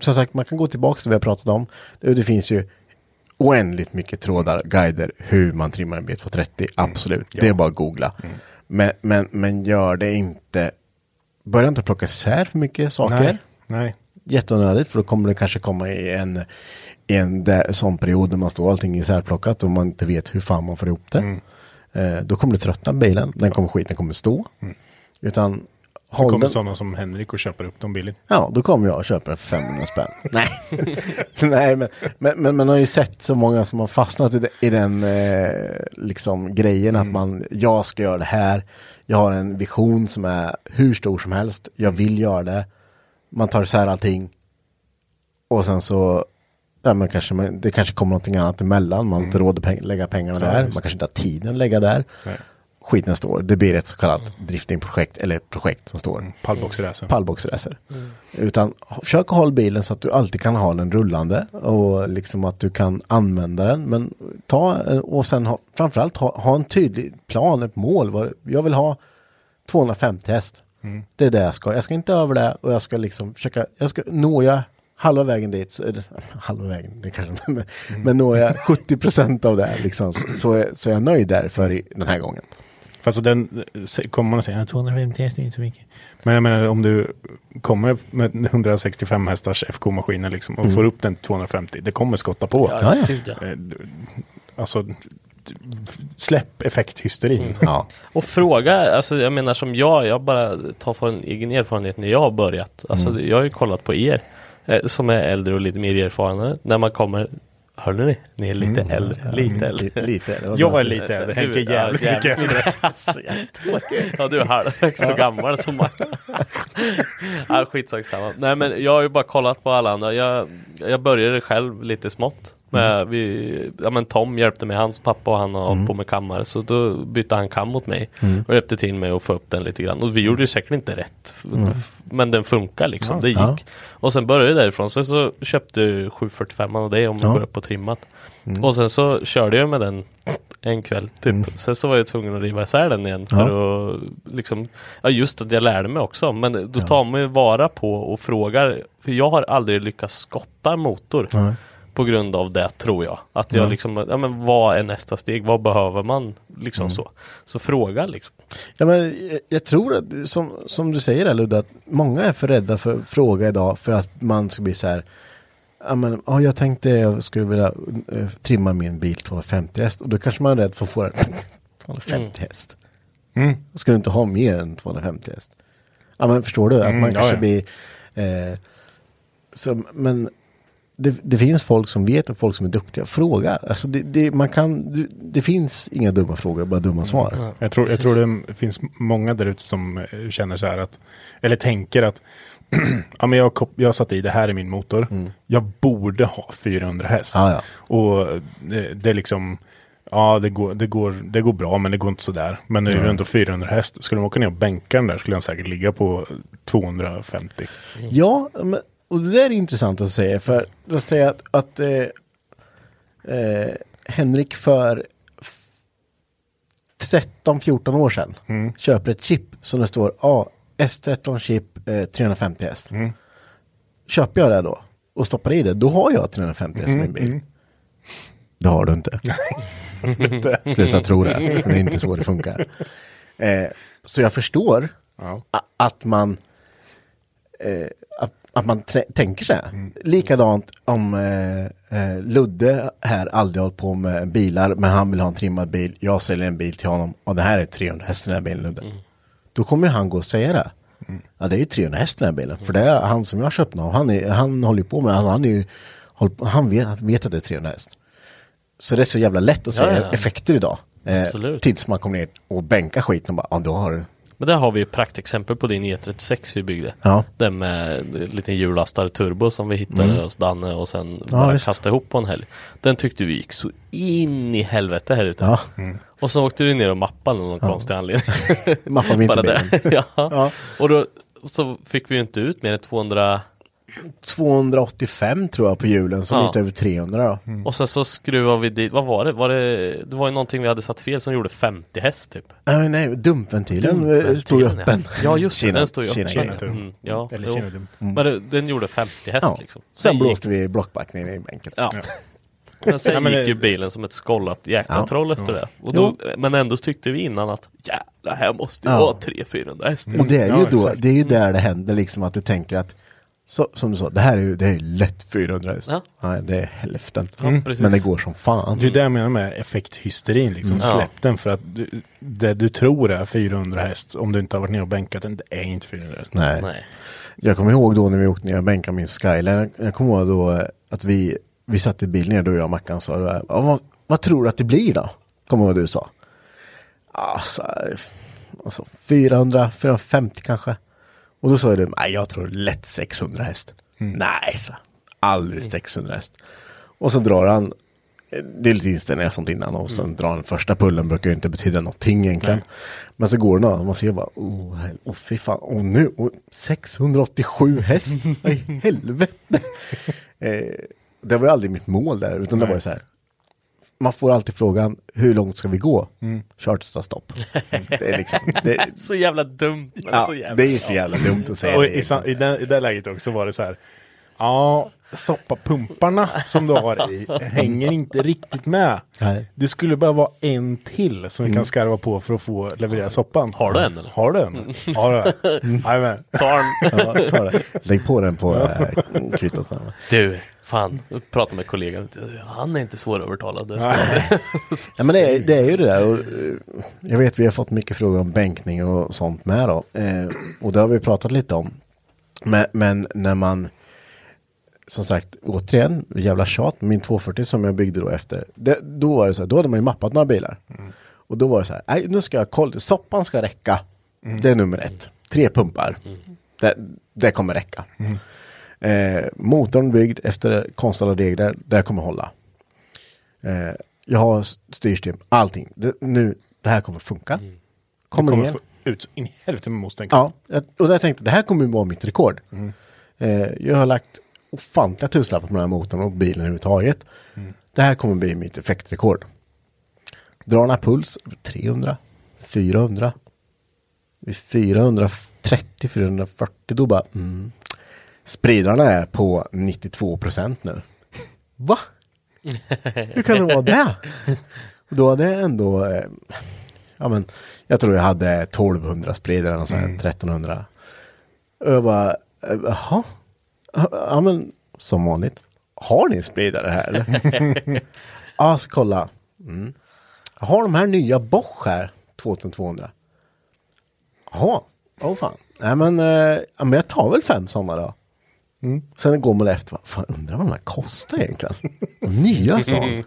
som sagt, man kan gå tillbaka till vad jag pratade om. Det, det finns ju oändligt mycket trådar, guider, hur man trimmar en B230. Absolut, det är bara att googla. Men, men, men gör det inte, börja inte plocka isär för mycket saker. Nej, nej. Jätteonödigt, för då kommer det kanske komma i en, i en där, sån period där man står allting isärplockat och man inte vet hur fan man får ihop det. Eh, då kommer det tröttna bilen, den kommer skit, den kommer stå. Utan Det håll kommer den, sådana som Henrik och köper upp dem billigt. Ja, då kommer jag och köper för 500 spänn. Nej, Nej men, men, men man har ju sett så många som har fastnat i, de, i den eh, liksom grejen att man, jag ska göra det här. Jag har en vision som är hur stor som helst. Jag vill göra det. Man tar isär allting. Och sen så, ja, men kanske, man, det kanske kommer någonting annat emellan. Man har inte råd att peng- lägga pengarna Ja, där. Man kanske inte har tiden att lägga där. Nej. Skiten står. Det blir ett så kallat driftingprojekt eller projekt som står Pallboxracer. pallboxracer. Utan h- försök hålla bilen så att du alltid kan ha den rullande och liksom att du kan använda den. Men ta och sen ha, framförallt ha, ha en tydlig plan, ett mål. Jag vill ha 250 häst. Det är det jag ska. Jag ska inte över det och jag ska liksom försöka, jag ska, når jag halva vägen dit, så, eller, halva vägen, det kanske, men, men når jag 70 procent av det liksom, så, så, är, så är jag nöjd där för i, den här gången. Fast den kommer man att säga "Ja, 250 hästar är inte så mycket. Men jag menar om du kommer med 165 hästars FK-maskiner liksom och får upp den till 250. Det kommer skotta på. Ja, ja. Eh, Alltså släpp effekthysterin. Ja. Och fråga, alltså jag menar som jag, jag bara tar från egen erfarenhet när jag har börjat. Alltså Mm. jag har ju kollat på er eh, som är äldre och lite mer erfarna. När man kommer, hörde ni? Ni är lite Mm. äldre, lite äldre. Lite, lite. var Jag är lite äldre, Henke är jävligt mycket äldre. Jag- Ja du är halvvägs så gammal som man. ja, skitsak samma. Nej men jag har ju bara kollat på alla andra. Jag, jag började själv lite smått. Med, vi, ja, men Tom hjälpte mig, hans pappa och han har hållit på med kammare. Så då bytte han kam mot mig. Och hjälpte till mig att få upp den lite grann. Och vi gjorde ju säkert inte rätt. F- Men den funkar liksom, det gick. Ja. Och sen började jag därifrån. Sen så köpte jag 745 av det om Ja. vi går upp på trimmat. Och sen så körde jag med den en kväll typ. Sen så var jag tvungen att riva isär den igen för att liksom Ja just att jag lärde mig också men då tar man ju vara på och frågar För jag har aldrig lyckats skotta en motor Nej. På grund av det tror jag Att jag Ja. liksom, ja men vad är nästa steg? Vad behöver man? Liksom så Så fråga liksom Ja, men jag, jag tror att, som, som du säger där Ludde, att många är för rädda för att fråga idag för att man ska bli så här Ja men ja, jag tänkte jag skulle vilja eh, trimma min bil 250 häst och då kanske man är rädd för att få det 250 häst. Mm. Ska du inte ha mer än 250 häst? Ja men förstår du? Att Mm, man ja, kanske ja. blir eh, så, Men det, det finns folk som vet och folk som är duktiga. Fråga. Alltså det, det, man kan, det, det finns inga dumma frågor, bara dumma svar. Jag tror, jag tror det finns många där ute som eh, känner så här att, eller tänker att, ja men jag, jag satt i det här i min motor. Jag borde ha 400 häst. Ja, ja. Och det, det är liksom, ja det går, det, går, det går bra men det går inte sådär. Men det är ju ändå 400 häst. Skulle de åka ner och bänka den där skulle den säkert ligga på 250. Ja, men och det där är intressant att säga för att säga att, att eh, eh, Henrik för 13-14 år sedan köper ett chip som det står ah, S13 chip eh, 350 häst. Köper jag det då och stoppar i det, då har jag 350 häst i min bil. Det har du inte. Sluta tro det, för det är inte så det funkar. Eh, så jag förstår Ja. att man eh, att, man tänker så här. Likadant om eh, eh, Ludde här aldrig hållit på med bilar men han vill ha en trimmad bil. Jag säljer en bil till honom och det här är 300 häst den här bilen Ludde. Då kommer han gå och säga det. Ja det är ju 300 häst den här bilen. För det är han som jag köpt av. Han, är, han håller ju på med, alltså, han är ju, han vet, vet att det är 300 häst. Så det är så jävla lätt att säga Ja, ja. effekter idag. Eh, tills man kommer ner och bänkar skiten och bara, ja då har du. Men där har vi ju praktexempel på din E36 vi byggde. Ja. Den med en liten hjullastare turbo som vi hittade hos Danne och sen Ja, bara visst. kastade ihop på en helg. Den tyckte vi gick så in i helvete här ute. Ja, Och så åkte du ner och mappade av någon konstig anledning. mappa Bara vinterbilen. ja. Ja. Och då så fick vi ju inte ut mer än 200 285 tror jag på hjulen, så Ja. lite över 300 då. och sen så skruvade vi dit, vad var det? Var det, det var ju någonting vi hade satt fel som gjorde 50 häst typ. Nej, nej, dumpventilen, eh, Dumpventilen, stod ju ja. öppen. Ja just det, Kina- den stod ju öppen. Kina- Kina- Mm, ja, Eller. Kinedum. Men det, den gjorde 50 häst Ja. liksom. Sen gick- blåste vi blockbackningen i bänken. Ja. Men sen Ja, men gick ju bilen som ett skållat jäkla Ja. troll efter det. Och då, men ändå tyckte vi innan att jävlar, här måste ju Ja. vara 300-400 hästar. Och det är ju Ja, då, exakt. det är ju där det händer liksom att du tänker att så, som du sa, det här är ju, det är ju lätt 400 häst. Ja. Nej, det är hälften. Ja, precis. Men det går som fan. Det är det jag menar med effekthysterin liksom. Mm. Släpp den för att du, det du tror är 400 häst, om du inte har varit ner och bänkat den, det är inte 400 häst. Nej. Nej. Jag kommer ihåg då när vi åkte ner och bänkade min Skyline. Jag kommer ihåg då eh, att vi, vi satt i bilen ner, då jag och Mackan sa, ja, vad, vad tror du att det blir då? Kommer du ihåg vad du sa? Ja, så här, alltså 400, 450 kanske. Och då sa du, nej jag tror lätt 600 häst. Nej, så aldrig 600 häst. Och så drar han, det är lite inställningar sånt innan och sen drar han första pullen brukar ju inte betyda någonting egentligen. Men så går den och man ser bara, oh, hel- oh fy fan, och nu, oh, 687 häst, i helvete. eh, det var ju aldrig mitt mål där, utan det var ju så här. Man får alltid frågan, hur långt ska vi gå? Kör tills det stopp. Det är liksom, det, Så jävla dumt. Ja, så jävla... det är så jävla dumt att säga. Och i, i, det, i det läget också var det så här. Ja, soppapumparna som du har i hänger inte riktigt med. Nej. Det skulle bara vara en till som vi kan skarva på för att få leverera soppan. Har du en, eller? Har du en? Har du. Tar den. Ja, ta det. Lägg på den på äh, kvittot sen. Du, fan, jag pratade med kollegan. Han är inte svårövertalad. Nej. Ja, men det, är- det är ju det där. Och, eh, jag vet vi har fått mycket frågor om bänkning och sånt med då. Eh, och det har vi pratat lite om. Men, men när man, som sagt, återigen, jävla tjat, min 240 som jag byggde då efter. Det, då var det så här, då hade man ju mappat några bilar. Och då var det så här, nej nu ska jag kolla, soppan ska räcka. Det är nummer ett. Tre pumpar. Det, det kommer räcka. Eh, motorn byggd efter konstlade regler, det kommer hålla. Eh, jag har styrsystem, allting. Det, nu, det här kommer funka. Kommer, Kommer ner. få ut in i helvete med mos. Ja, och där tänkte det här kommer vara mitt rekord. Eh, jag har lagt ofantliga tusenlappar på den här motorn och bilen överhuvudtaget. Det här kommer bli mitt effektrekord. Drar den här puls, 300, 400, vid 430, 440, då bara, mm. Spridarna är på 92 procent nu. Va? Hur kan det vara det? Då hade jag ändå, eh, ja men, jag tror jag hade 1200 spridare och så här 1300. Och jag bara, eh, jaha? Ja men, som vanligt. Har ni spridare här eller? ja, ska kolla. Mm. Har de här nya Bosch här, 2200. Jaha, åh fan. Nej men, eh, ja, men jag tar väl fem sådana då. Sen går man efter, fan undrar vad de här kostar egentligen? Nya sån.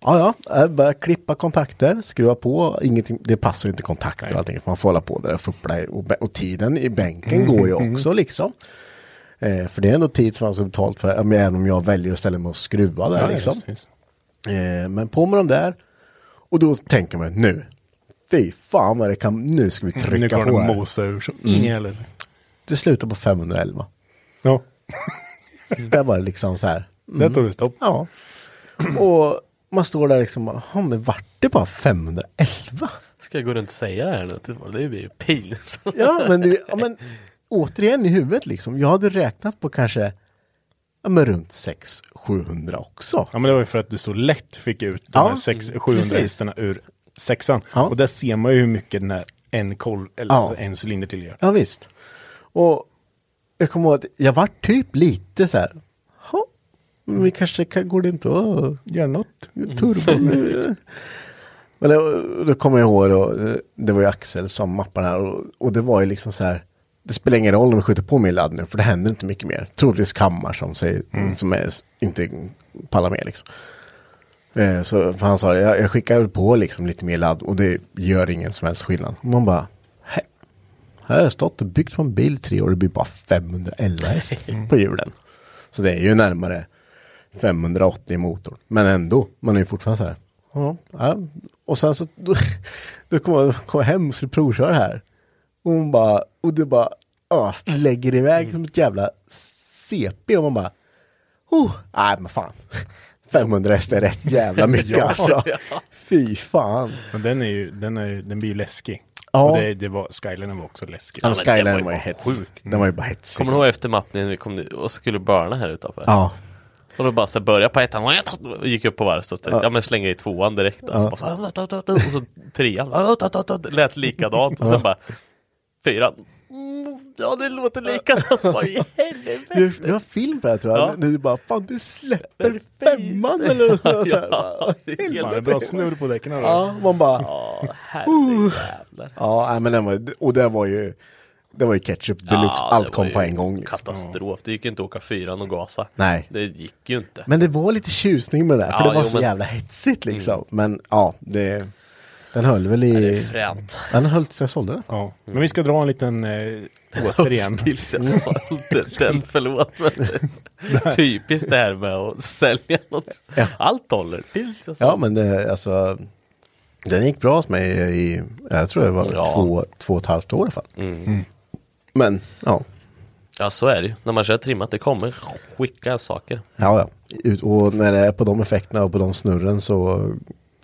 Ja, ja, jag börjar klippa kontakter, skruva på, ingenting, det passar ju inte kontakter och allting, man får hålla på där och fuppla och, och tiden i bänken går ju också liksom. Eh, för det är ändå tid som man ska betalt för, även om jag väljer att ställa mig och skruva där Ja, liksom. just, just. Eh, men på med dem där, och då tänker man nu, fy fan vad det kan, nu ska vi Nu trycka kommer på de här. mosa ur i helvete. Det slutar på 511. Ja. Där var det liksom så här. Där tog det stopp. Ja. Och man står där liksom, ja men vart det bara 511? Ska jag gå runt och säga det här nu? Det blir ju pinsamt. Ja men, det, ja, men återigen i huvudet liksom. Jag hade räknat på kanske ja, men runt 600-700 också. Ja men det var ju för att du så lätt fick ut de Ja, här sex- 700 precis. hästarna ur sexan. Ja. Och där ser man ju hur mycket den här en kol, eller Ja. alltså en cylinder till gör. Ja visst. Och jag kommer ihåg att jag var typ lite så här. "Ja, men vi kanske kan, går det inte att göra något turbo nu? Men då, då kommer jag ihåg då, det var ju Axel som mappade här och, och det var ju liksom så här. Det spelar ingen roll om vi skjuter på min ladd nu för det händer inte mycket mer. Troligtvis kammar som, säger, som är, inte pallar med liksom. Eh, Så han sa jag, jag skickar på liksom lite mer ladd och det gör ingen som helst skillnad. Och man bara, "Hä? Här har jag stått och byggt på en bil i tre år och det blir bara 511 häst på hjulen. Så det är ju närmare 580 i motorn. Men ändå, man är ju fortfarande så här. Ja, ja. Och sen så då, då kom jag, kom hem och skulle provköra här. Och hon bara, och det bara ös, lägger iväg som ett jävla CP och man bara, oh, nej men fan. 500 häst är rätt jävla mycket alltså. Fy fan. Men den är ju, den är ju, den blir ju läskig. Ja. Och det, det var, Skylinen var också läskig. Ja, men den var Skyline ju var ju bara hets. sjuk. Den var ju bara hetsig. Kommer du ihåg efter mappningen vi kom dit och skulle börna här utanför? Ja. Och då bara så här börja på ettan och gick upp på varvstopp. Ja. ja men slänger i tvåan direkt. Alltså, bara, och så trean. Lät likadant. Och sen bara fyran. Mm, Ja det låter likadant. Vad i helvete. det var film på det här, tror jag. Ja. Du bara, fan du släpper femman eller något så här, Ja, helvete. bra snurr på däcken. här. Ja, man bara, Ja herrejävlar. ja men den var, och det var ju, det var ju ketchup deluxe, Ja, allt kom på en gång. Liksom. Katastrof. Det gick ju inte att åka fyran och gasa. Nej. Det gick ju inte. Men det var lite tjusning med det, där, för Ja, det var jo, så men- jävla hetsigt liksom. Men ja, det, den höll väl Det är i, fränt. den höll tills jag sålde den. Ja. Men vi ska dra en liten, eh, återigen. Tills jag sålde den, förlåt. Men typiskt det här med att sälja något. Ja. Allt håller tills jag Ja sålde. men det, alltså, den gick bra hos mig i, jag tror det var Ja. två, två och ett halvt år i alla fall. Mm. Men, ja. Ja så är det ju. När man kör trimmat, det kommer skicka saker. Ja, ja. Och när det är på de effekterna och på de snurren så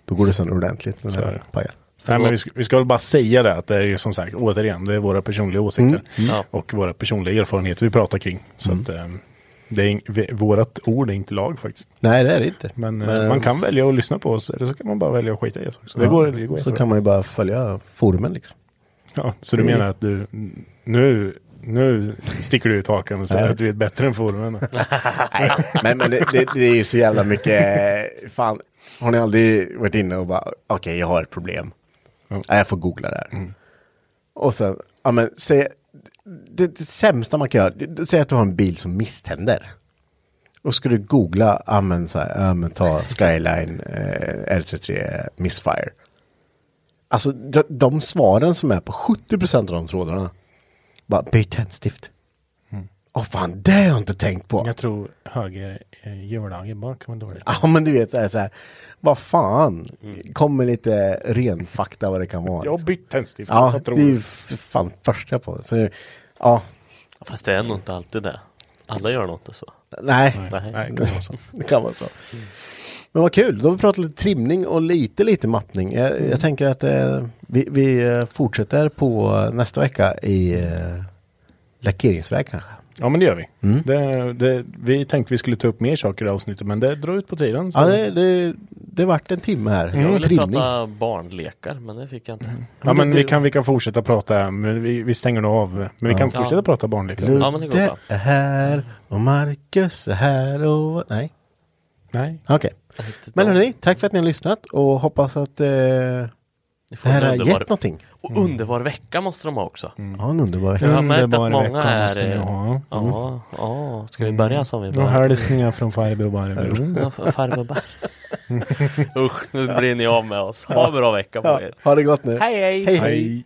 då går det sen ordentligt. När pajar. Nej, men vi, ska, vi ska väl bara säga det att det är ju som sagt, återigen, det är våra personliga åsikter. Ja. Och våra personliga erfarenheter vi pratar kring. Så att eh, det är, vi, vårat ord är inte lag faktiskt. Nej det är det inte. Men, eh, man kan välja att lyssna på oss eller så kan man bara välja att skita i oss också. Det går, det går så kan man ju bara följa forumen liksom. ja, Så du menar att du nu, nu sticker du ut hakan och säger att du är bättre än forumen? Nej, men, men det, det, det är så jävla mycket, fan, har ni aldrig varit inne och bara, okej jag har ett problem. Ja. Ja, jag får googla det här. Och sen, ja men säg, det, det sämsta man kan göra, säg att du har en bil som misständer. Och ska du googla, ja men så här, ja men ta Skyline eh, R33 Misfire. Alltså de, de svaren som är på 70% av de trådarna. Bara, byt tändstift. Åh fan, det har jag inte tänkt på. Jag tror höger eh, hjullager bak var dåligt. Ja men du vet så här, så här vad fan, kom med lite ren fakta vad det kan vara. Jag har bytt tändstift. ja, jag det är ju fan första på det. Så, ja, Fast det är nog inte alltid det. Alla gör nog inte så. nej, Nej. Nej, det kan vara så. det kan vara så. Men vad kul, då har vi pratat lite trimning och lite lite mappning. Jag, jag tänker att eh, vi, vi eh, fortsätter på nästa vecka i eh, lackeringsväg kanske. Ja men det gör vi. Mm. Det, det, vi tänkte vi skulle ta upp mer saker i avsnittet men det drar ut på tiden. Så. Ja, det, det, det vart en timme här. Jag ville Trimning. prata barnlekar men det fick jag inte. Ja men vi kan, vi kan fortsätta prata, men vi, vi stänger nog av. Men vi kan Ja. fortsätta prata barnlekar. Ja, men det går Ludde bra. är här och Marcus är här och... Nej, Nej. okej. Men hörni, tack för att ni har lyssnat och hoppas att eh, det här har underbar, gett någonting. och underbar vecka måste de ha också. Ja, en underbar vecka. Jag har märkt Underbar att många är... måste ni ha. Ja, ja. Ska vi börja som vi Några börjar? hälsningar från farbror Barbro. Ja, f- farbror Bär. Usch, nu blir ni av med oss. Ha en bra vecka på Ja, er. ha det gott nu. Hej hej! hej. hej.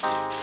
Mm-hmm.